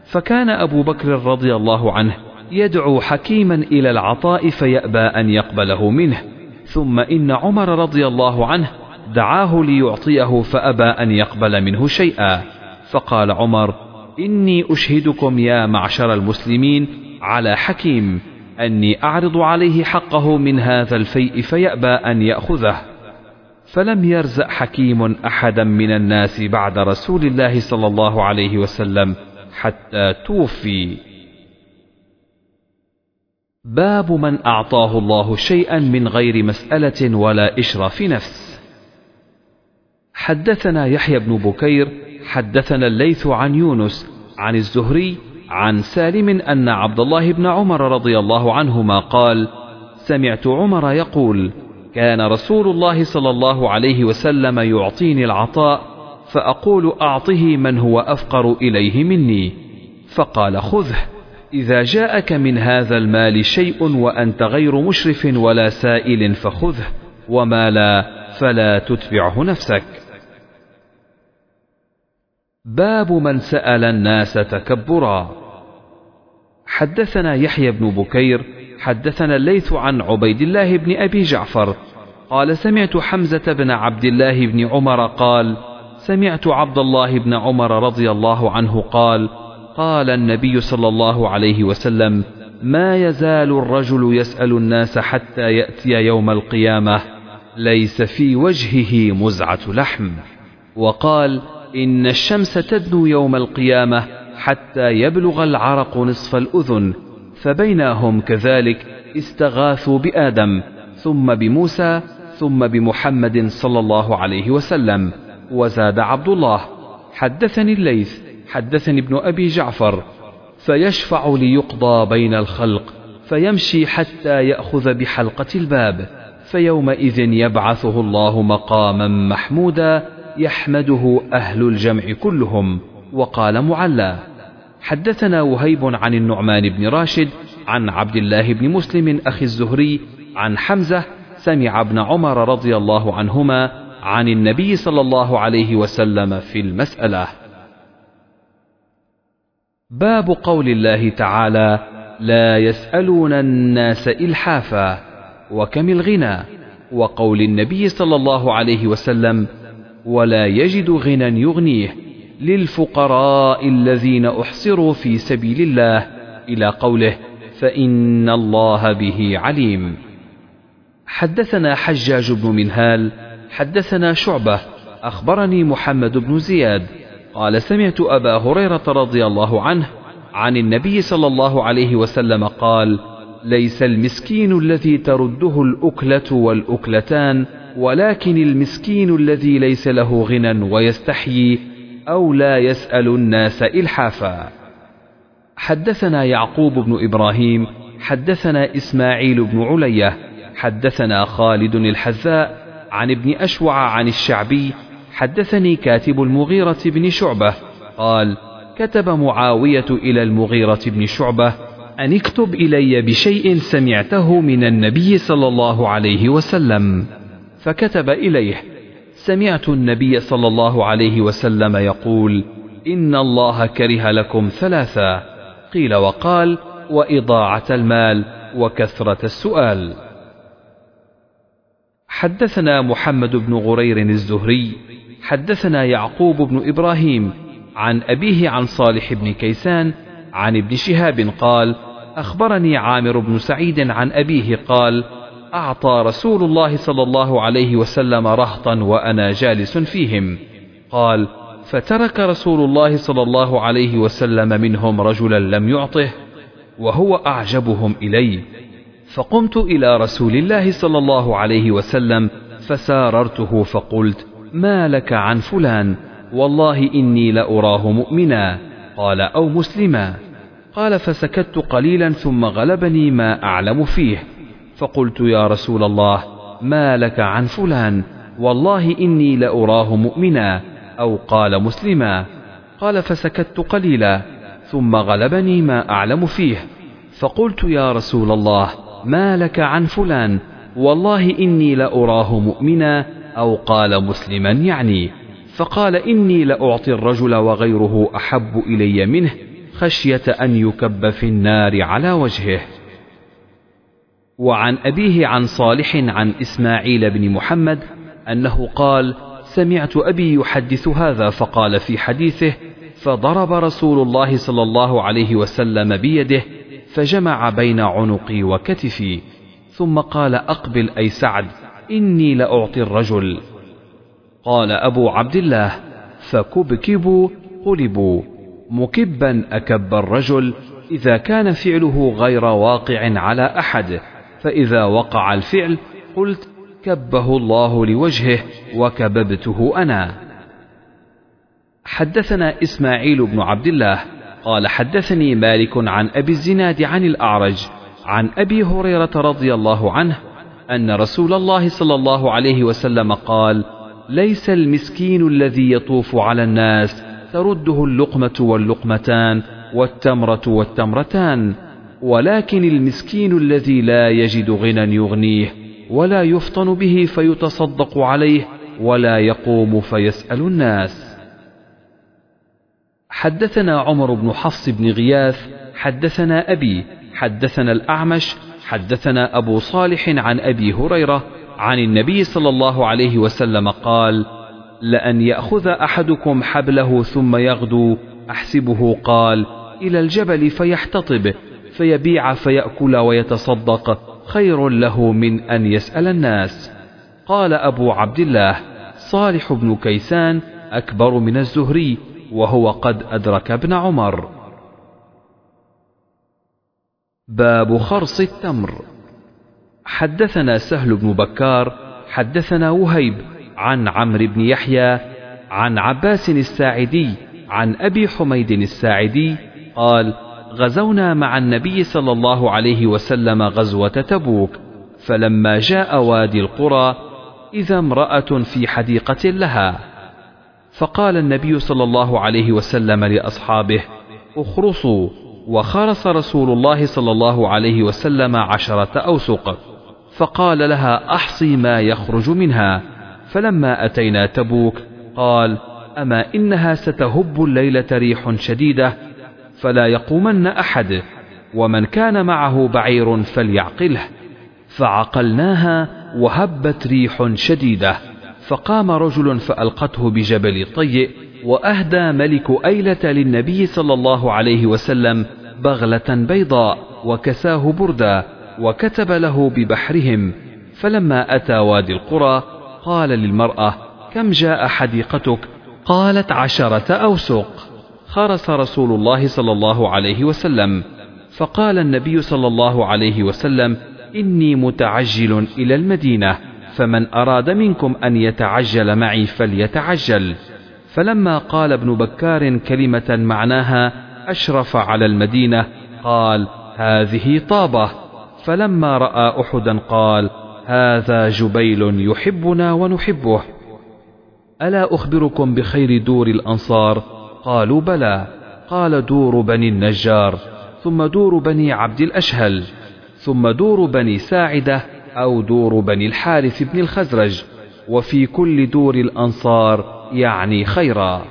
فكان أبو بكر رضي الله عنه يدعو حكيما إلى العطاء فيأبى أن يقبله منه. ثم إن عمر رضي الله عنه دعاه ليعطيه فأبى أن يقبل منه شيئا. فقال عمر إني أشهدكم يا معشر المسلمين على حكيم أني أعرض عليه حقه من هذا الفيء فيأبى أن يأخذه. فلم يرزق حكيم أحدا من الناس بعد رسول الله صلى الله عليه وسلم حتى توفي. باب من أعطاه الله شيئا من غير مسألة ولا إشراف نفس. حدثنا يحيى بن بكير حدثنا الليث عن يونس عن الزهري عن سالم أن عبد الله بن عمر رضي الله عنهما قال سمعت عمر يقول كان رسول الله صلى الله عليه وسلم يعطيني العطاء فأقول أعطه من هو أفقر إليه مني. فقال خذه إذا جاءك من هذا المال شيء وأنت غير مشرف ولا سائل فخذه وما لا فلا تتبعه نفسك. باب من سأل الناس تكبرا. حدثنا يحيى بن بكير حدثنا الليث عن عبيد الله بن أبي جعفر. قال سمعت حمزة بن عبد الله بن عمر قال سمعت عبد الله بن عمر رضي الله عنه قال قال النبي صلى الله عليه وسلم ما يزال الرجل يسأل الناس حتى يأتي يوم القيامة ليس في وجهه مزعة لحم. وقال إن الشمس تدنو يوم القيامة حتى يبلغ العرق نصف الأذن فبينهم كذلك استغاثوا بآدم ثم بموسى ثم بمحمد صلى الله عليه وسلم وزاد عبد الله. حدثني الليث حدثني ابن أبي جعفر فيشفع ليقضى بين الخلق فيمشي حتى يأخذ بحلقة الباب فيومئذ يبعثه الله مقاما محمودا يحمده أهل الجمع كلهم وقال معلى حدثنا وهيب عن النعمان بن راشد عن عبد الله بن مسلم أخي الزهري عن حمزة سمع ابن عمر رضي الله عنهما عن النبي صلى الله عليه وسلم في المسألة. باب قول الله تعالى لا يسألون الناس إلحافا وكم الغنى وقول النبي صلى الله عليه وسلم ولا يجد غنى يغنيه للفقراء الذين أحصروا في سبيل الله إلى قوله فإن الله به عليم. حدثنا حجاج بن منهال حدثنا شعبة أخبرني محمد بن زياد قال سمعت أبا هريرة رضي الله عنه عن النبي صلى الله عليه وسلم قال ليس المسكين الذي ترده الأكلة والأكلتان ولكن المسكين الذي ليس له غنى ويستحيي أو لا يسأل الناس إلحافا. حدثنا يعقوب بن إبراهيم حدثنا إسماعيل بن علية حدثنا خالد الحذاء عن ابن أشوع عن الشعبي حدثني كاتب المغيرة بن شعبة قال كتب معاوية إلى المغيرة بن شعبة أن اكتب إلي بشيء سمعته من النبي صلى الله عليه وسلم. فكتب إليه. سمعت النبي صلى الله عليه وسلم يقول إن الله كره لكم ثلاثا. قيل وقال وإضاعة المال وكثرة السؤال. حدثنا محمد بن غرير الزهري حدثنا يعقوب بن إبراهيم عن أبيه عن صالح بن كيسان عن ابن شهاب قال أخبرني عامر بن سعيد عن أبيه قال أعطى رسول الله صلى الله عليه وسلم رهطا وأنا جالس فيهم. قال فترك رسول الله صلى الله عليه وسلم منهم رجلا لم يعطه وهو أعجبهم إلي. فقمت إلى رسول الله صلى الله عليه وسلم فساررته فقلت ما لك عن فلان؟ والله إني لأراه مؤمنا. قال أو مسلما. قال فسكت قليلا ثم غلبني ما أعلم فيه. فقلت يا رسول الله ما لك عن فلان؟ والله إني لأراه مؤمنا أو قال مسلما. قال فسكت قليلا ثم غلبني ما أعلم فيه. فقلت يا رسول الله ما لك عن فلان؟ والله إني لأراه مؤمنا أو قال مسلما يعني. فقال إني لأعطي الرجل وغيره أحب إلي منه خشية أن يكب في النار على وجهه. وعن أبيه عن صالح عن إسماعيل بن محمد أنه قال سمعت أبي يحدث هذا فقال في حديثه فضرب رسول الله صلى الله عليه وسلم بيده فجمع بين عنقي وكتفي ثم قال أقبل أي سعد إني لأعطي الرجل. قال أبو عبد الله فكبكبوا قلبوا مكبا أكب الرجل إذا كان فعله غير واقع على أحد. فإذا وقع الفعل قلت كبه الله لوجهه وكببته أنا. حدثنا إسماعيل بن عبد الله قال حدثني مالك عن أبي الزناد عن الأعرج عن أبي هريرة رضي الله عنه أن رسول الله صلى الله عليه وسلم قال ليس المسكين الذي يطوف على الناس ترده اللقمة واللقمتان والتمرة والتمرتان ولكن المسكين الذي لا يجد غنى يغنيه ولا يفطن به فيتصدق عليه ولا يقوم فيسأل الناس. حدثنا عمر بن حفص بن غياث حدثنا أبي حدثنا الأعمش حدثنا أبو صالح عن أبي هريرة عن النبي صلى الله عليه وسلم قال لأن يأخذ أحدكم حبله ثم يغدو أحسبه قال إلى الجبل فيحتطب فيبيع فيأكل ويتصدق خير له من أن يسأل الناس. قال أبو عبد الله صالح بن كيسان أكبر من الزهري وهو قد أدرك ابن عمر. باب خرص التمر. حدثنا سهل بن بكار حدثنا وهيب عن عمرو بن يحيى عن عباس الساعدي عن أبي حميد الساعدي قال غزونا مع النبي صلى الله عليه وسلم غزوة تبوك فلما جاء وادي القرى إذا امرأة في حديقة لها. فقال النبي صلى الله عليه وسلم لأصحابه اخرصوا. وخرص رسول الله صلى الله عليه وسلم عشرة أوسق. فقال لها أحصي ما يخرج منها. فلما أتينا تبوك قال أما إنها ستهب الليلة ريح شديدة فلا يقومن أحد ومن كان معه بعير فليعقله. فعقلناها وهبت ريح شديدة فقام رجل فألقته بجبل طيء وأهدى ملك أيلة للنبي صلى الله عليه وسلم بغلة بيضاء وكساه بردا وكتب له ببحرهم. فلما أتى وادي القرى قال للمرأة كم جاء حديقتك؟ قالت عشرة أوسق. خرس رسول الله صلى الله عليه وسلم. فقال النبي صلى الله عليه وسلم إني متعجل إلى المدينة فمن أراد منكم أن يتعجل معي فليتعجل. فلما قال ابن بكار كلمة معناها أشرف على المدينة قال هذه طابة. فلما رأى أحدا قال هذا جبيل يحبنا ونحبه. ألا أخبركم بخير دور الأنصار؟ قالوا بلى. قال دور بني النجار ثم دور بني عبد الأشهل ثم دور بني ساعدة أو دور بني الحارث بن الخزرج وفي كل دور الأنصار يعني خيرا.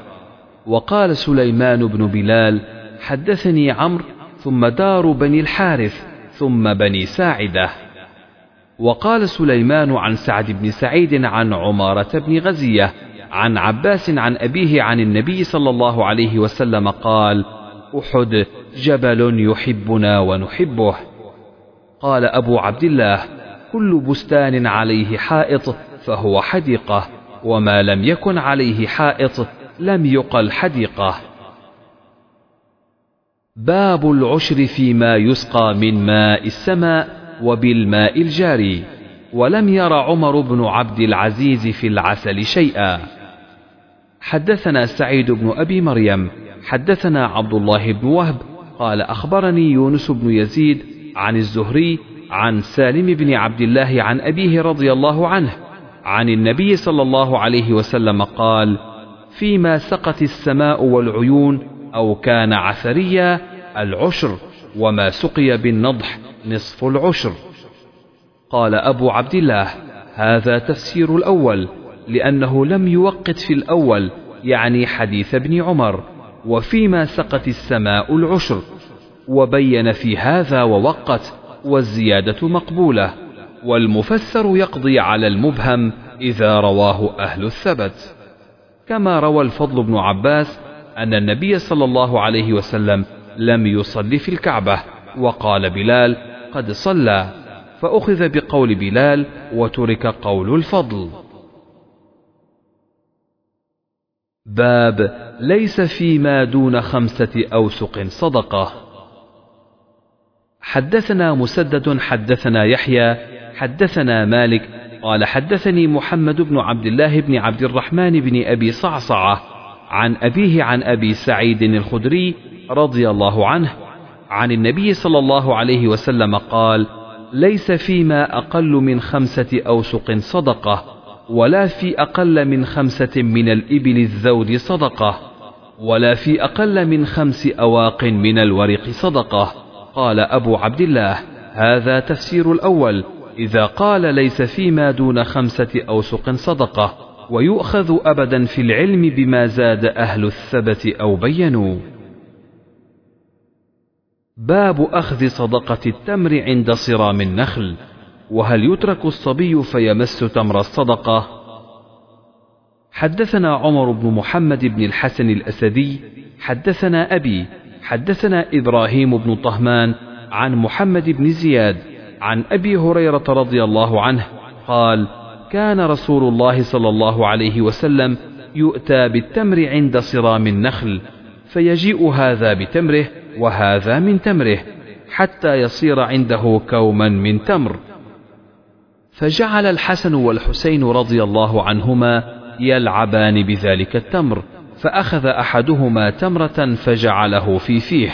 وقال سليمان بن بلال حدثني عمرو ثم دار بني الحارث ثم بني ساعدة. وقال سليمان عن سعد بن سعيد عن عمارة بن غزية عن عباس عن أبيه عن النبي صلى الله عليه وسلم قال أحد جبل يحبنا ونحبه. قال أبو عبد الله كل بستان عليه حائط فهو حديقة وما لم يكن عليه حائط لم يقل حديقة. باب العشر فيما يسقى من ماء السماء وبالماء الجاري ولم ير عمر بن عبد العزيز في العسل شيئا. حدثنا سعيد بن أبي مريم حدثنا عبد الله بن وهب قال أخبرني يونس بن يزيد عن الزهري عن سالم بن عبد الله عن أبيه رضي الله عنه عن النبي صلى الله عليه وسلم قال فيما سقت السماء والعيون أو كان عثريا العشر وما سقي بالنضح نصف العشر قال أبو عبد الله هذا تفسير الأول لأنه لم يوقت في الأول يعني حديث ابن عمر وفيما سقت السماء العشر وبين في هذا ووقت والزيادة مقبولة والمفسر يقضي على المبهم إذا رواه أهل الثبت. كما روى الفضل بن عباس أن النبي صلى الله عليه وسلم لم يصلي في الكعبة وقال بلال قد صلى. فأخذ بقول بلال وترك قول الفضل. باب ليس فيما دون خمسة أوسق صدقة. حدثنا مسدد حدثنا يحيى حدثنا مالك قال حدثني محمد بن عبد الله بن عبد الرحمن بن أبي صعصعة عن أبيه عن أبي سعيد الخدري رضي الله عنه عن النبي صلى الله عليه وسلم قال ليس فيما أقل من خمسة أوسق صدقة. ولا في أقل من خمسة من الإبل الذود صدقة ولا في أقل من خمس أواق من الورق صدقة. قال أبو عبد الله هذا تفسير الأول إذا قال ليس فيما دون خمسة أوسق صدقة ويؤخذ أبدا في العلم بما زاد أهل الثبت أو بينوا. باب أخذ صدقة التمر عند صرام النخل. وهل يترك الصبي فيمس تمر الصدقة؟ حدثنا عمر بن محمد بن الحسن الأسدي حدثنا أبي حدثنا إبراهيم بن طهمان عن محمد بن زياد عن أبي هريرة رضي الله عنه قال كان رسول الله صلى الله عليه وسلم يؤتى بالتمر عند صرام النخل فيجيء هذا بتمره وهذا من تمره حتى يصير عنده كوما من تمر. فجعل الحسن والحسين رضي الله عنهما يلعبان بذلك التمر فأخذ أحدهما تمرة فجعله في فيه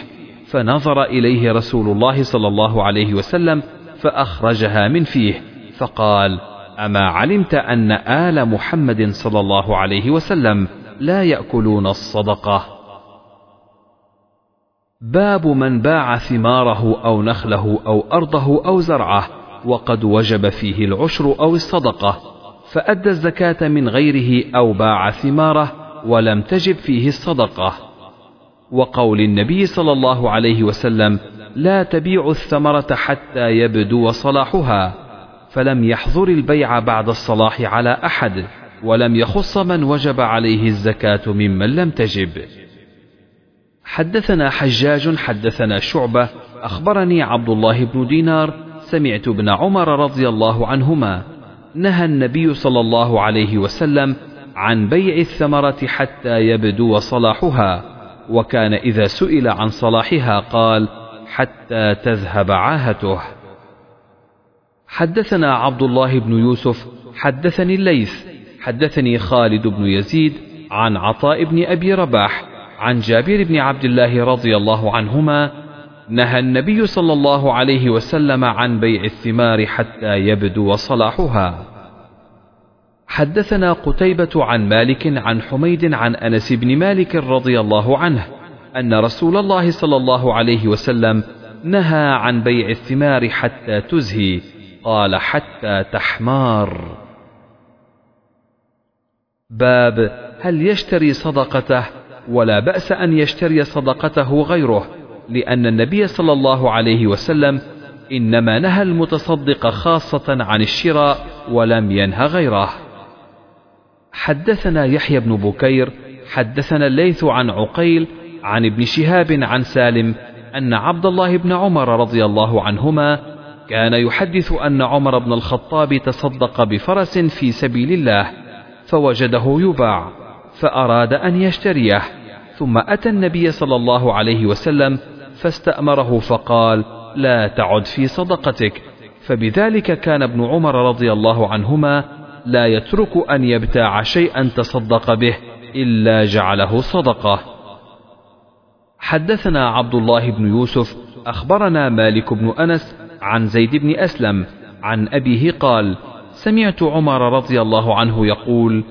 فنظر إليه رسول الله صلى الله عليه وسلم فأخرجها من فيه فقال أما علمت أن آل محمد صلى الله عليه وسلم لا يأكلون الصدقة؟ باب من باع ثماره أو نخله أو أرضه أو زرعه وقد وجب فيه العشر أو الصدقة فأدى الزكاة من غيره أو باع ثماره ولم تجب فيه الصدقة. وقول النبي صلى الله عليه وسلم لا تبيع الثمرة حتى يبدو صلاحها فلم يحظر البيع بعد الصلاح على أحد ولم يخص من وجب عليه الزكاة ممن لم تجب. حدثنا حجاج حدثنا شعبة أخبرني عبد الله بن دينار سمعت ابن عمر رضي الله عنهما نهى النبي صلى الله عليه وسلم عن بيع الثمرة حتى يبدو صلاحها وكان إذا سئل عن صلاحها قال حتى تذهب عاهته. حدثنا عبد الله بن يوسف حدثني الليث حدثني خالد بن يزيد عن عطاء بن أبي رباح عن جابر بن عبد الله رضي الله عنهما نهى النبي صلى الله عليه وسلم عن بيع الثمار حتى يبدو صلاحها. حدثنا قتيبة عن مالك عن حميد عن أنس بن مالك رضي الله عنه أن رسول الله صلى الله عليه وسلم نهى عن بيع الثمار حتى تزهي. قال حتى تحمار. باب هل يشتري صدقته؟ ولا بأس أن يشتري صدقته غيره. لأن النبي صلى الله عليه وسلم إنما نهى المتصدق خاصة عن الشراء ولم ينه غيره. حدثنا يحيى بن بكير حدثنا الليث عن عقيل عن ابن شهاب عن سالم أن عبد الله بن عمر رضي الله عنهما كان يحدث أن عمر بن الخطاب تصدق بفرس في سبيل الله فوجده يباع فأراد أن يشتريه ثم أتى النبي صلى الله عليه وسلم فاستأمره فقال لا تعد في صدقتك. فبذلك كان ابن عمر رضي الله عنهما لا يترك أن يبتاع شيئا تصدق به إلا جعله صدقة. حدثنا عبد الله بن يوسف أخبرنا مالك بن أنس عن زيد بن أسلم عن أبيه قال سمعت عمر رضي الله عنه يقول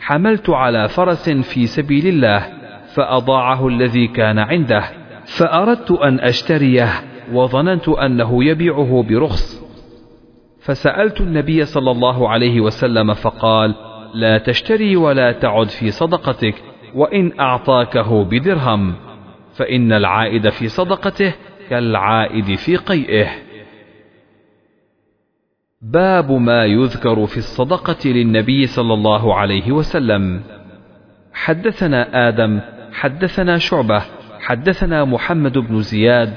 حملت على فرس في سبيل الله فأضاعه الذي كان عنده. فأردت أن أشتريه وظننت أنه يبيعه برخص. فسألت النبي صلى الله عليه وسلم فقال لا تشتري ولا تعد في صدقتك وإن أعطاكه بدرهم فإن العائد في صدقته كالعائد في قيئه. باب ما يذكر في الصدقة للنبي صلى الله عليه وسلم. حدثنا آدم حدثنا شعبة حدثنا محمد بن زياد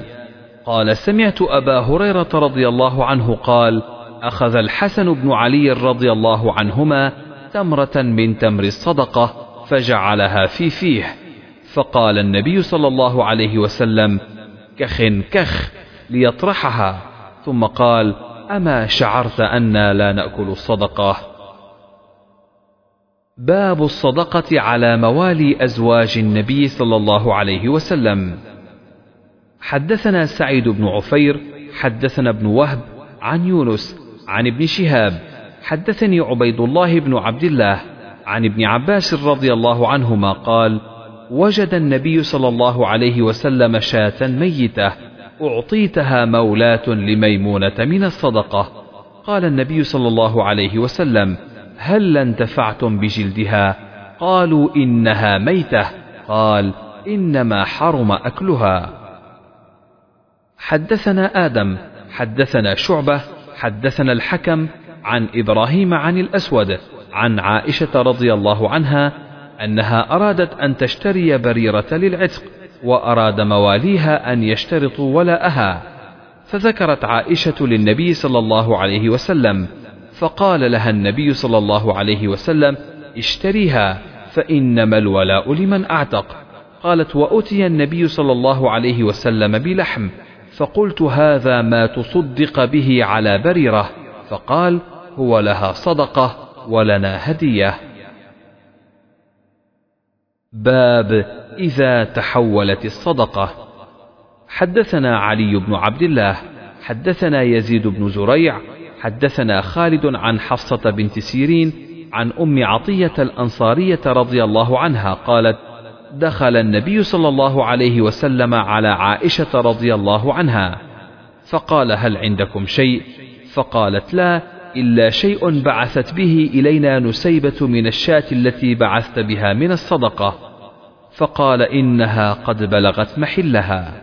قال سمعت أبا هريرة رضي الله عنه قال أخذ الحسن بن علي رضي الله عنهما تمرة من تمر الصدقة فجعلها في فيه. فقال النبي صلى الله عليه وسلم كخ كخ ليطرحها. ثم قال أما شعرت أنا لا نأكل الصدقة؟ باب الصدقة على موالي أزواج النبي صلى الله عليه وسلم. حدثنا سعيد بن عفير حدثنا ابن وهب عن يونس عن ابن شهاب. حدثني عبيد الله بن عبد الله عن ابن عباس رضي الله عنهما قال وجد النبي صلى الله عليه وسلم شاة ميتة أعطيتها مولاة لميمونة من الصدقة. قال النبي صلى الله عليه وسلم هل انتفعتم بجلدها؟ قالوا إنها ميتة. قال إنما حرم أكلها. حدثنا آدم حدثنا شعبة حدثنا الحكم عن إبراهيم عن الأسود عن عائشة رضي الله عنها أنها أرادت أن تشتري بريرة للعتق وأراد مواليها أن يشترطوا ولاءها. فذكرت عائشة للنبي صلى الله عليه وسلم فقال لها النبي صلى الله عليه وسلم اشتريها فإنما الولاء لمن أعتق. قالت وأتي النبي صلى الله عليه وسلم بلحم. فقلت هذا ما تصدق به على بريرة فقال هو لها صدقة ولنا هدية. باب إذا تحولت الصدقة. حدثنا علي بن عبد الله حدثنا يزيد بن زريع حدثنا خالد عن حفصة بنت سيرين عن أم عطية الأنصارية رضي الله عنها قالت دخل النبي صلى الله عليه وسلم على عائشة رضي الله عنها فقال هل عندكم شيء؟ فقالت لا إلا شيء بعثت به إلينا نسيبة من الشاة التي بعثت بها من الصدقة فقال إنها قد بلغت محلها.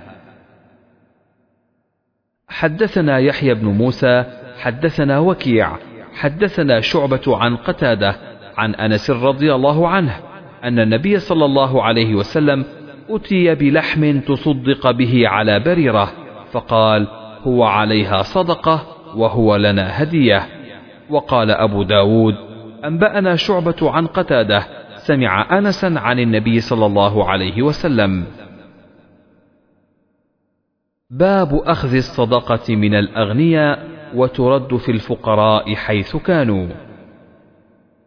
حدثنا يحيى بن موسى حدثنا وكيع حدثنا شعبة عن قتادة عن أنس رضي الله عنه أن النبي صلى الله عليه وسلم أتي بلحم تصدق به على بريرة فقال هو عليها صدقة وهو لنا هدية وقال أبو داود أنبأنا شعبة عن قتادة سمع أنسا عن النبي صلى الله عليه وسلم باب أخذ الصدقة من الأغنياء وترد في الفقراء حيث كانوا.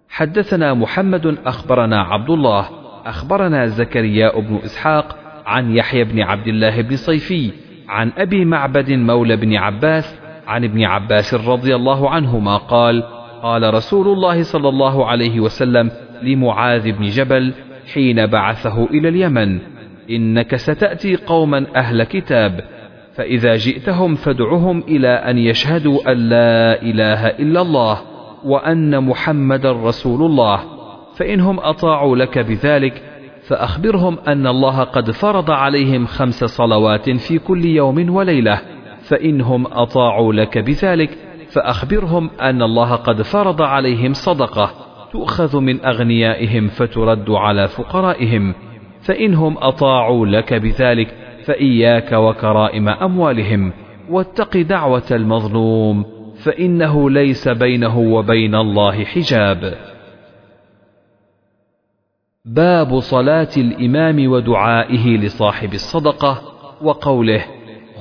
حدثنا محمد أخبرنا عبد الله أخبرنا زكريا بن إسحاق عن يحيى بن عبد الله بن صيفي عن أبي معبد مولى بن عباس عن ابن عباس رضي الله عنهما قال قال رسول الله صلى الله عليه وسلم لمعاذ بن جبل حين بعثه إلى اليمن إنك ستأتي قوما أهل كتاب فإذا جئتهم فادعهم إلى أن يشهدوا أن لا إله إلا الله وأن محمد رسول الله فإنهم أطاعوا لك بذلك فأخبرهم أن الله قد فرض عليهم خمس صلوات في كل يوم وليلة فإنهم أطاعوا لك بذلك فأخبرهم أن الله قد فرض عليهم صدقة تؤخذ من أغنيائهم فترد على فقرائهم فإنهم أطاعوا لك بذلك فإياك وكرائم أموالهم واتق دعوة المظلوم فإنه ليس بينه وبين الله حجاب. باب صلاة الإمام ودعائه لصاحب الصدقة وقوله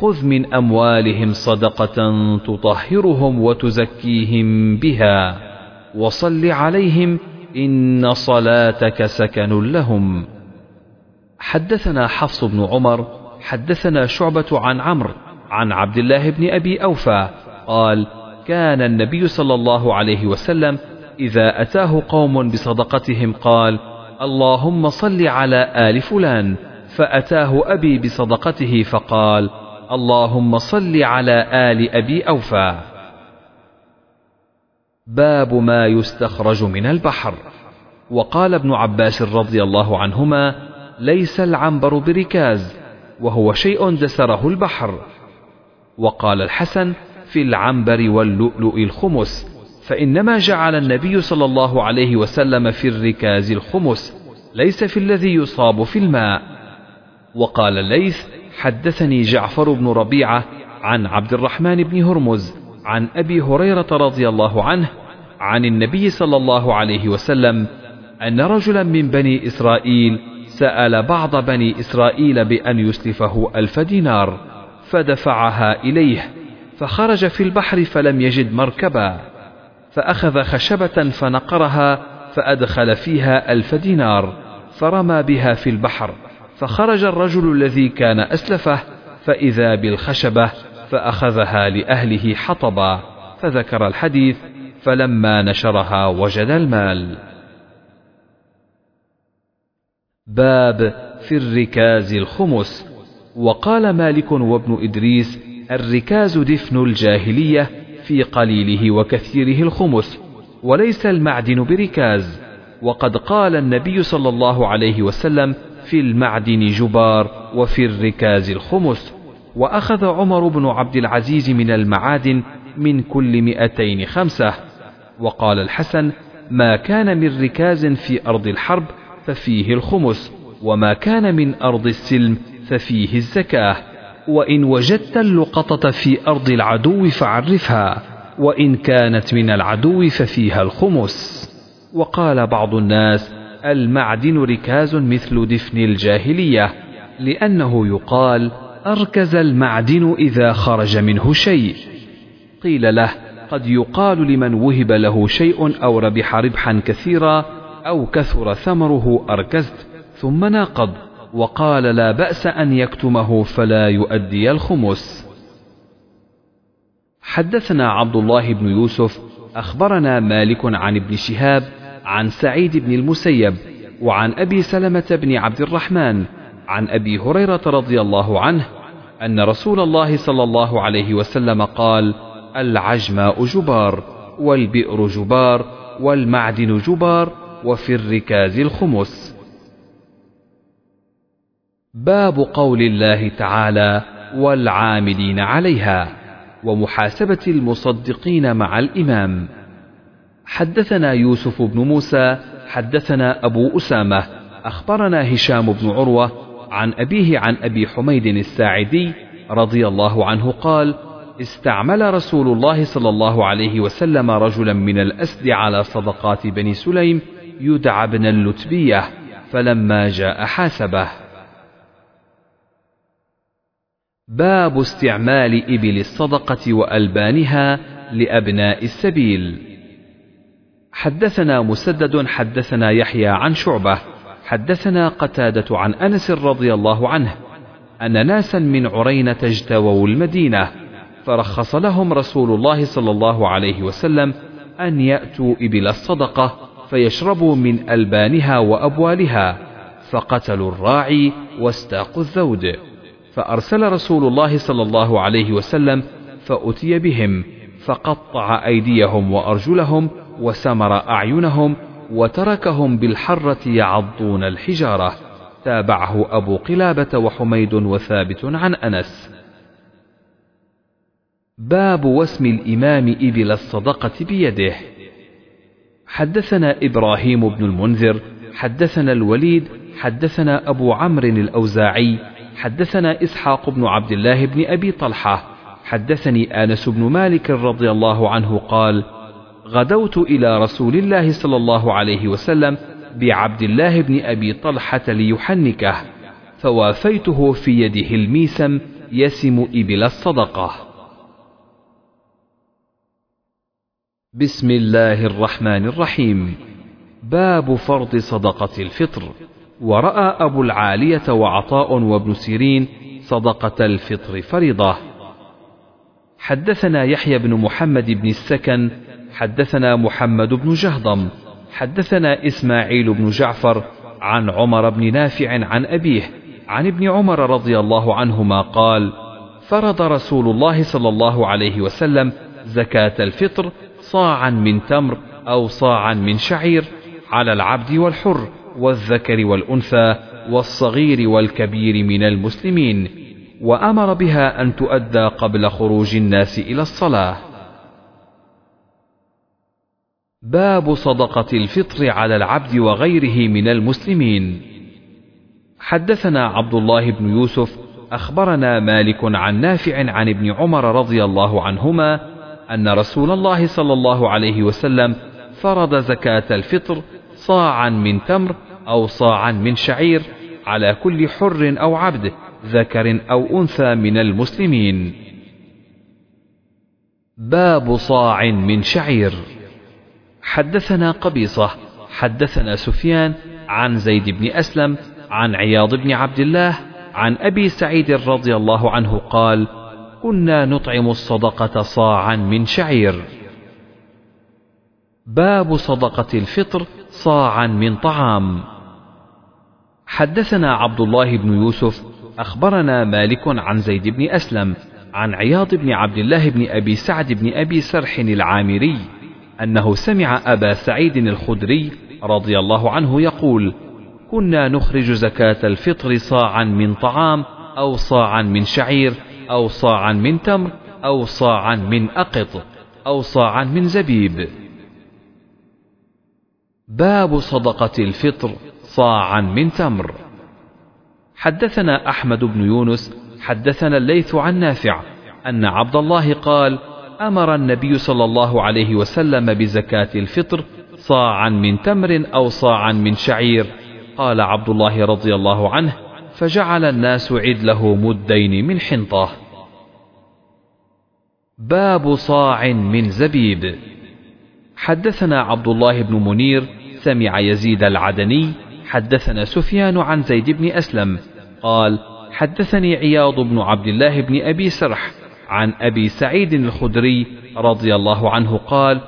خذ من أموالهم صدقة تطهرهم وتزكيهم بها وصل عليهم إن صلاتك سكن لهم. حدثنا حفص بن عمر حدثنا شعبة عن عمرو عن عبد الله بن أبي أوفى قال كان النبي صلى الله عليه وسلم إذا أتاه قوم بصدقتهم قال اللهم صل على آل فلان فأتاه أبي بصدقته فقال اللهم صل على آل أبي أوفى باب ما يستخرج من البحر. وقال ابن عباس رضي الله عنهما ليس العنبر بركاز وهو شيء دسره البحر. وقال الحسن في العنبر واللؤلؤ الخمس فإنما جعل النبي صلى الله عليه وسلم في الركاز الخمس ليس في الذي يصاب في الماء. وقال الليث حدثني جعفر بن ربيعة عن عبد الرحمن بن هرمز عن أبي هريرة رضي الله عنه عن النبي صلى الله عليه وسلم أن رجلا من بني إسرائيل سأل بعض بني إسرائيل بأن يسلفه ألف دينار فدفعها إليه فخرج في البحر فلم يجد مركبا فأخذ خشبة فنقرها فأدخل فيها ألف دينار فرمى بها في البحر فخرج الرجل الذي كان أسلفه فإذا بالخشبة فأخذها لأهله حطبا فذكر الحديث فلما نشرها وجد المال. باب في الركاز الخمس. وقال مالك وابن إدريس الركاز دفن الجاهلية في قليله وكثيره الخمس وليس المعدن بركاز. وقد قال النبي صلى الله عليه وسلم في المعدن جبار وفي الركاز الخمس. وأخذ عمر بن عبد العزيز من المعادن من كل مئتين خمسة. وقال الحسن ما كان من ركاز في أرض الحرب ففيه الخمس وما كان من أرض السلم ففيه الزكاة. وإن وجدت اللقطة في أرض العدو فعرفها وإن كانت من العدو ففيها الخمس. وقال بعض الناس المعدن ركاز مثل دفن الجاهلية لأنه يقال أركز المعدن إذا خرج منه شيء. قيل له قد يقال لمن وهب له شيء أو ربح ربحا كثيرا أو كثر ثمره أركزت ثم ناقض وقال لا بأس أن يكتمه فلا يؤدي الخمس. حدثنا عبد الله بن يوسف أخبرنا مالك عن ابن شهاب عن سعيد بن المسيب وعن أبي سلمة بن عبد الرحمن عن أبي هريرة رضي الله عنه أن رسول الله صلى الله عليه وسلم قال العجماء جبار والبئر جبار والمعدن جبار وفي الركاز الخمس. باب قول الله تعالى والعاملين عليها ومحاسبة المصدقين مع الإمام. حدثنا يوسف بن موسى حدثنا أبو أسامة أخبرنا هشام بن عروة عن أبيه عن أبي حميد الساعدي رضي الله عنه قال استعمل رسول الله صلى الله عليه وسلم رجلا من الأسد على صدقات بني سليم يدعى ابن اللتبية فلما جاء حاسبه. باب استعمال إبل الصدقة وألبانها لأبناء السبيل. حدثنا مسدد حدثنا يحيى عن شعبة حدثنا قتادة عن أنس رضي الله عنه أن ناسا من عرينة اجتووا المدينة فرخص لهم رسول الله صلى الله عليه وسلم أن يأتوا إبل الصدقة فيشربوا من ألبانها وأبوالها فقتلوا الراعي واستاقوا الذود فأرسل رسول الله صلى الله عليه وسلم فأتي بهم فقطع أيديهم وأرجلهم وسمر أعينهم وتركهم بالحرة يعضون الحجارة. تابعه أبو قلابة وحميد وثابت عن أنس. باب وسم الإمام إبل الصدقة بيده. حدثنا إبراهيم بن المنذر حدثنا الوليد حدثنا أبو عمرو الأوزاعي حدثنا إسحاق بن عبد الله بن أبي طلحة حدثني آنس بن مالك رضي الله عنه قال غدوت إلى رسول الله صلى الله عليه وسلم بعبد الله بن أبي طلحة ليحنكه فوافيته في يده الميسم يسم إبل الصدقة. بسم الله الرحمن الرحيم. باب فرض صدقة الفطر. ورأى أبو العالية وعطاء وابن سيرين صدقة الفطر فريضة. حدثنا يحيى بن محمد بن السكن حدثنا محمد بن جهضم حدثنا إسماعيل بن جعفر عن عمر بن نافع عن أبيه عن ابن عمر رضي الله عنهما قال فرض رسول الله صلى الله عليه وسلم زكاة الفطر صاعا من تمر أو صاعا من شعير على العبد والحر والذكر والأنثى والصغير والكبير من المسلمين وأمر بها أن تؤدى قبل خروج الناس إلى الصلاة. باب صدقة الفطر على العبد وغيره من المسلمين. حدثنا عبد الله بن يوسف أخبرنا مالك عن نافع عن ابن عمر رضي الله عنهما أن رسول الله صلى الله عليه وسلم فرض زكاة الفطر صاعا من تمر أو صاعا من شعير على كل حر أو عبد ذكر أو أنثى من المسلمين. باب صاع من شعير. حدثنا قبيصة حدثنا سفيان عن زيد بن أسلم عن عياض بن عبد الله عن أبي سعيد رضي الله عنه قال كنا نطعم الصدقة صاعا من شعير. باب صدقة الفطر صاعا من طعام. حدثنا عبد الله بن يوسف أخبرنا مالك عن زيد بن أسلم عن عياض بن عبد الله بن أبي سعد بن أبي سرح العامري أنه سمع أبا سعيد الخدري رضي الله عنه يقول كنا نخرج زكاة الفطر صاعا من طعام أو صاعا من شعير أو صاعا من تمر أو صاعا من أقط أو صاعا من زبيب. باب صدقة الفطر صاعا من تمر. حدثنا أحمد بن يونس حدثنا الليث عن نافع أن عبد الله قال أمر النبي صلى الله عليه وسلم بزكاة الفطر صاعا من تمر أو صاعا من شعير. قال عبد الله رضي الله عنه فجعل الناس عدله مدين من حنطة. باب صاع من زبيب. حدثنا عبد الله بن منير سمع يزيد العدني حدثنا سفيان عن زيد بن أسلم قال حدثني عياض بن عبد الله بن أبي سرح عن أبي سعيد الخدري رضي الله عنه قال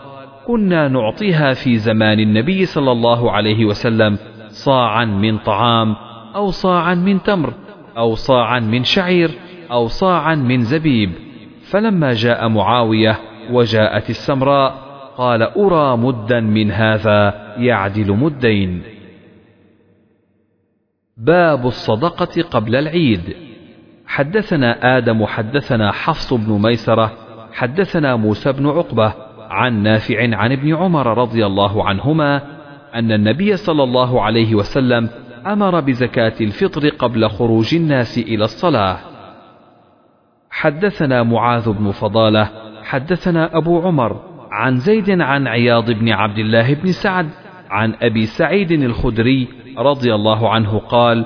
كنا نعطيها في زمان النبي صلى الله عليه وسلم صاعا من طعام أو صاعا من تمر أو صاعا من شعير أو صاعا من زبيب. فلما جاء معاوية وجاءت السمراء قال أرى مدا من هذا يعدل مدين. باب الصدقة قبل العيد. حدثنا آدم حدثنا حفص بن ميسرة حدثنا موسى بن عقبة عن نافع عن ابن عمر رضي الله عنهما أن النبي صلى الله عليه وسلم أمر بزكاة الفطر قبل خروج الناس إلى الصلاة. حدثنا معاذ بن فضالة حدثنا أبو عمر عن زيد عن عياض بن عبد الله بن سعد عن أبي سعيد الخدري رضي الله عنه قال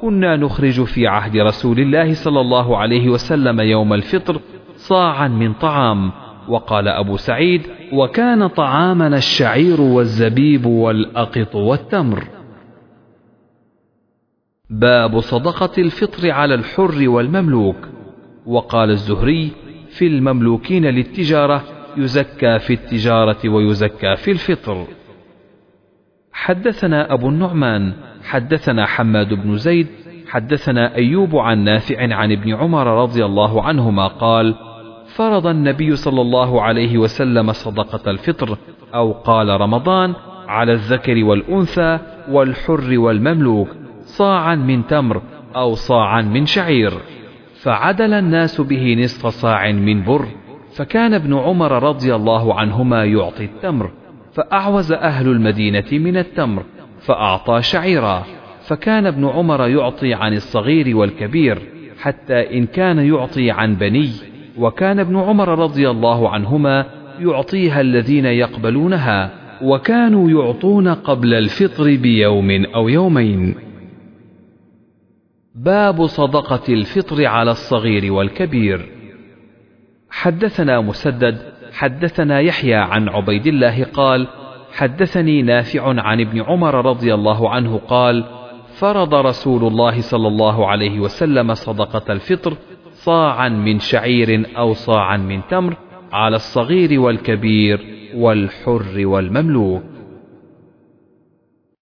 كنا نخرج في عهد رسول الله صلى الله عليه وسلم يوم الفطر صاعا من طعام وقال أبو سعيد وكان طعامنا الشعير والزبيب والأقط والتمر. باب صدقة الفطر على الحر والمملوك. وقال الزهري في المملوكين للتجارة يزكى في التجارة ويزكى في الفطر. حدثنا أبو النعمان حدثنا حماد بن زيد حدثنا أيوب عن نافع عن ابن عمر رضي الله عنهما قال فرض النبي صلى الله عليه وسلم صدقة الفطر أو قال رمضان على الذكر والأنثى والحر والمملوك. صاعا من تمر أو صاعا من شعير. فعدل الناس به نصف صاع من بر. فكان ابن عمر رضي الله عنهما يعطي التمر. فأعوز أهل المدينة من التمر. فأعطى شعيرا. فكان ابن عمر يعطي عن الصغير والكبير. حتى إن كان يعطي عن بني. وكان ابن عمر رضي الله عنهما يعطيها الذين يقبلونها. وكانوا يعطون قبل الفطر بيوم أو يومين. باب صدقة الفطر على الصغير والكبير. حدثنا مسدد حدثنا يحيى عن عبيد الله قال حدثني نافع عن ابن عمر رضي الله عنه قال فرض رسول الله صلى الله عليه وسلم صدقة الفطر صاعا من شعير أو صاعا من تمر على الصغير والكبير والحر والمملوك.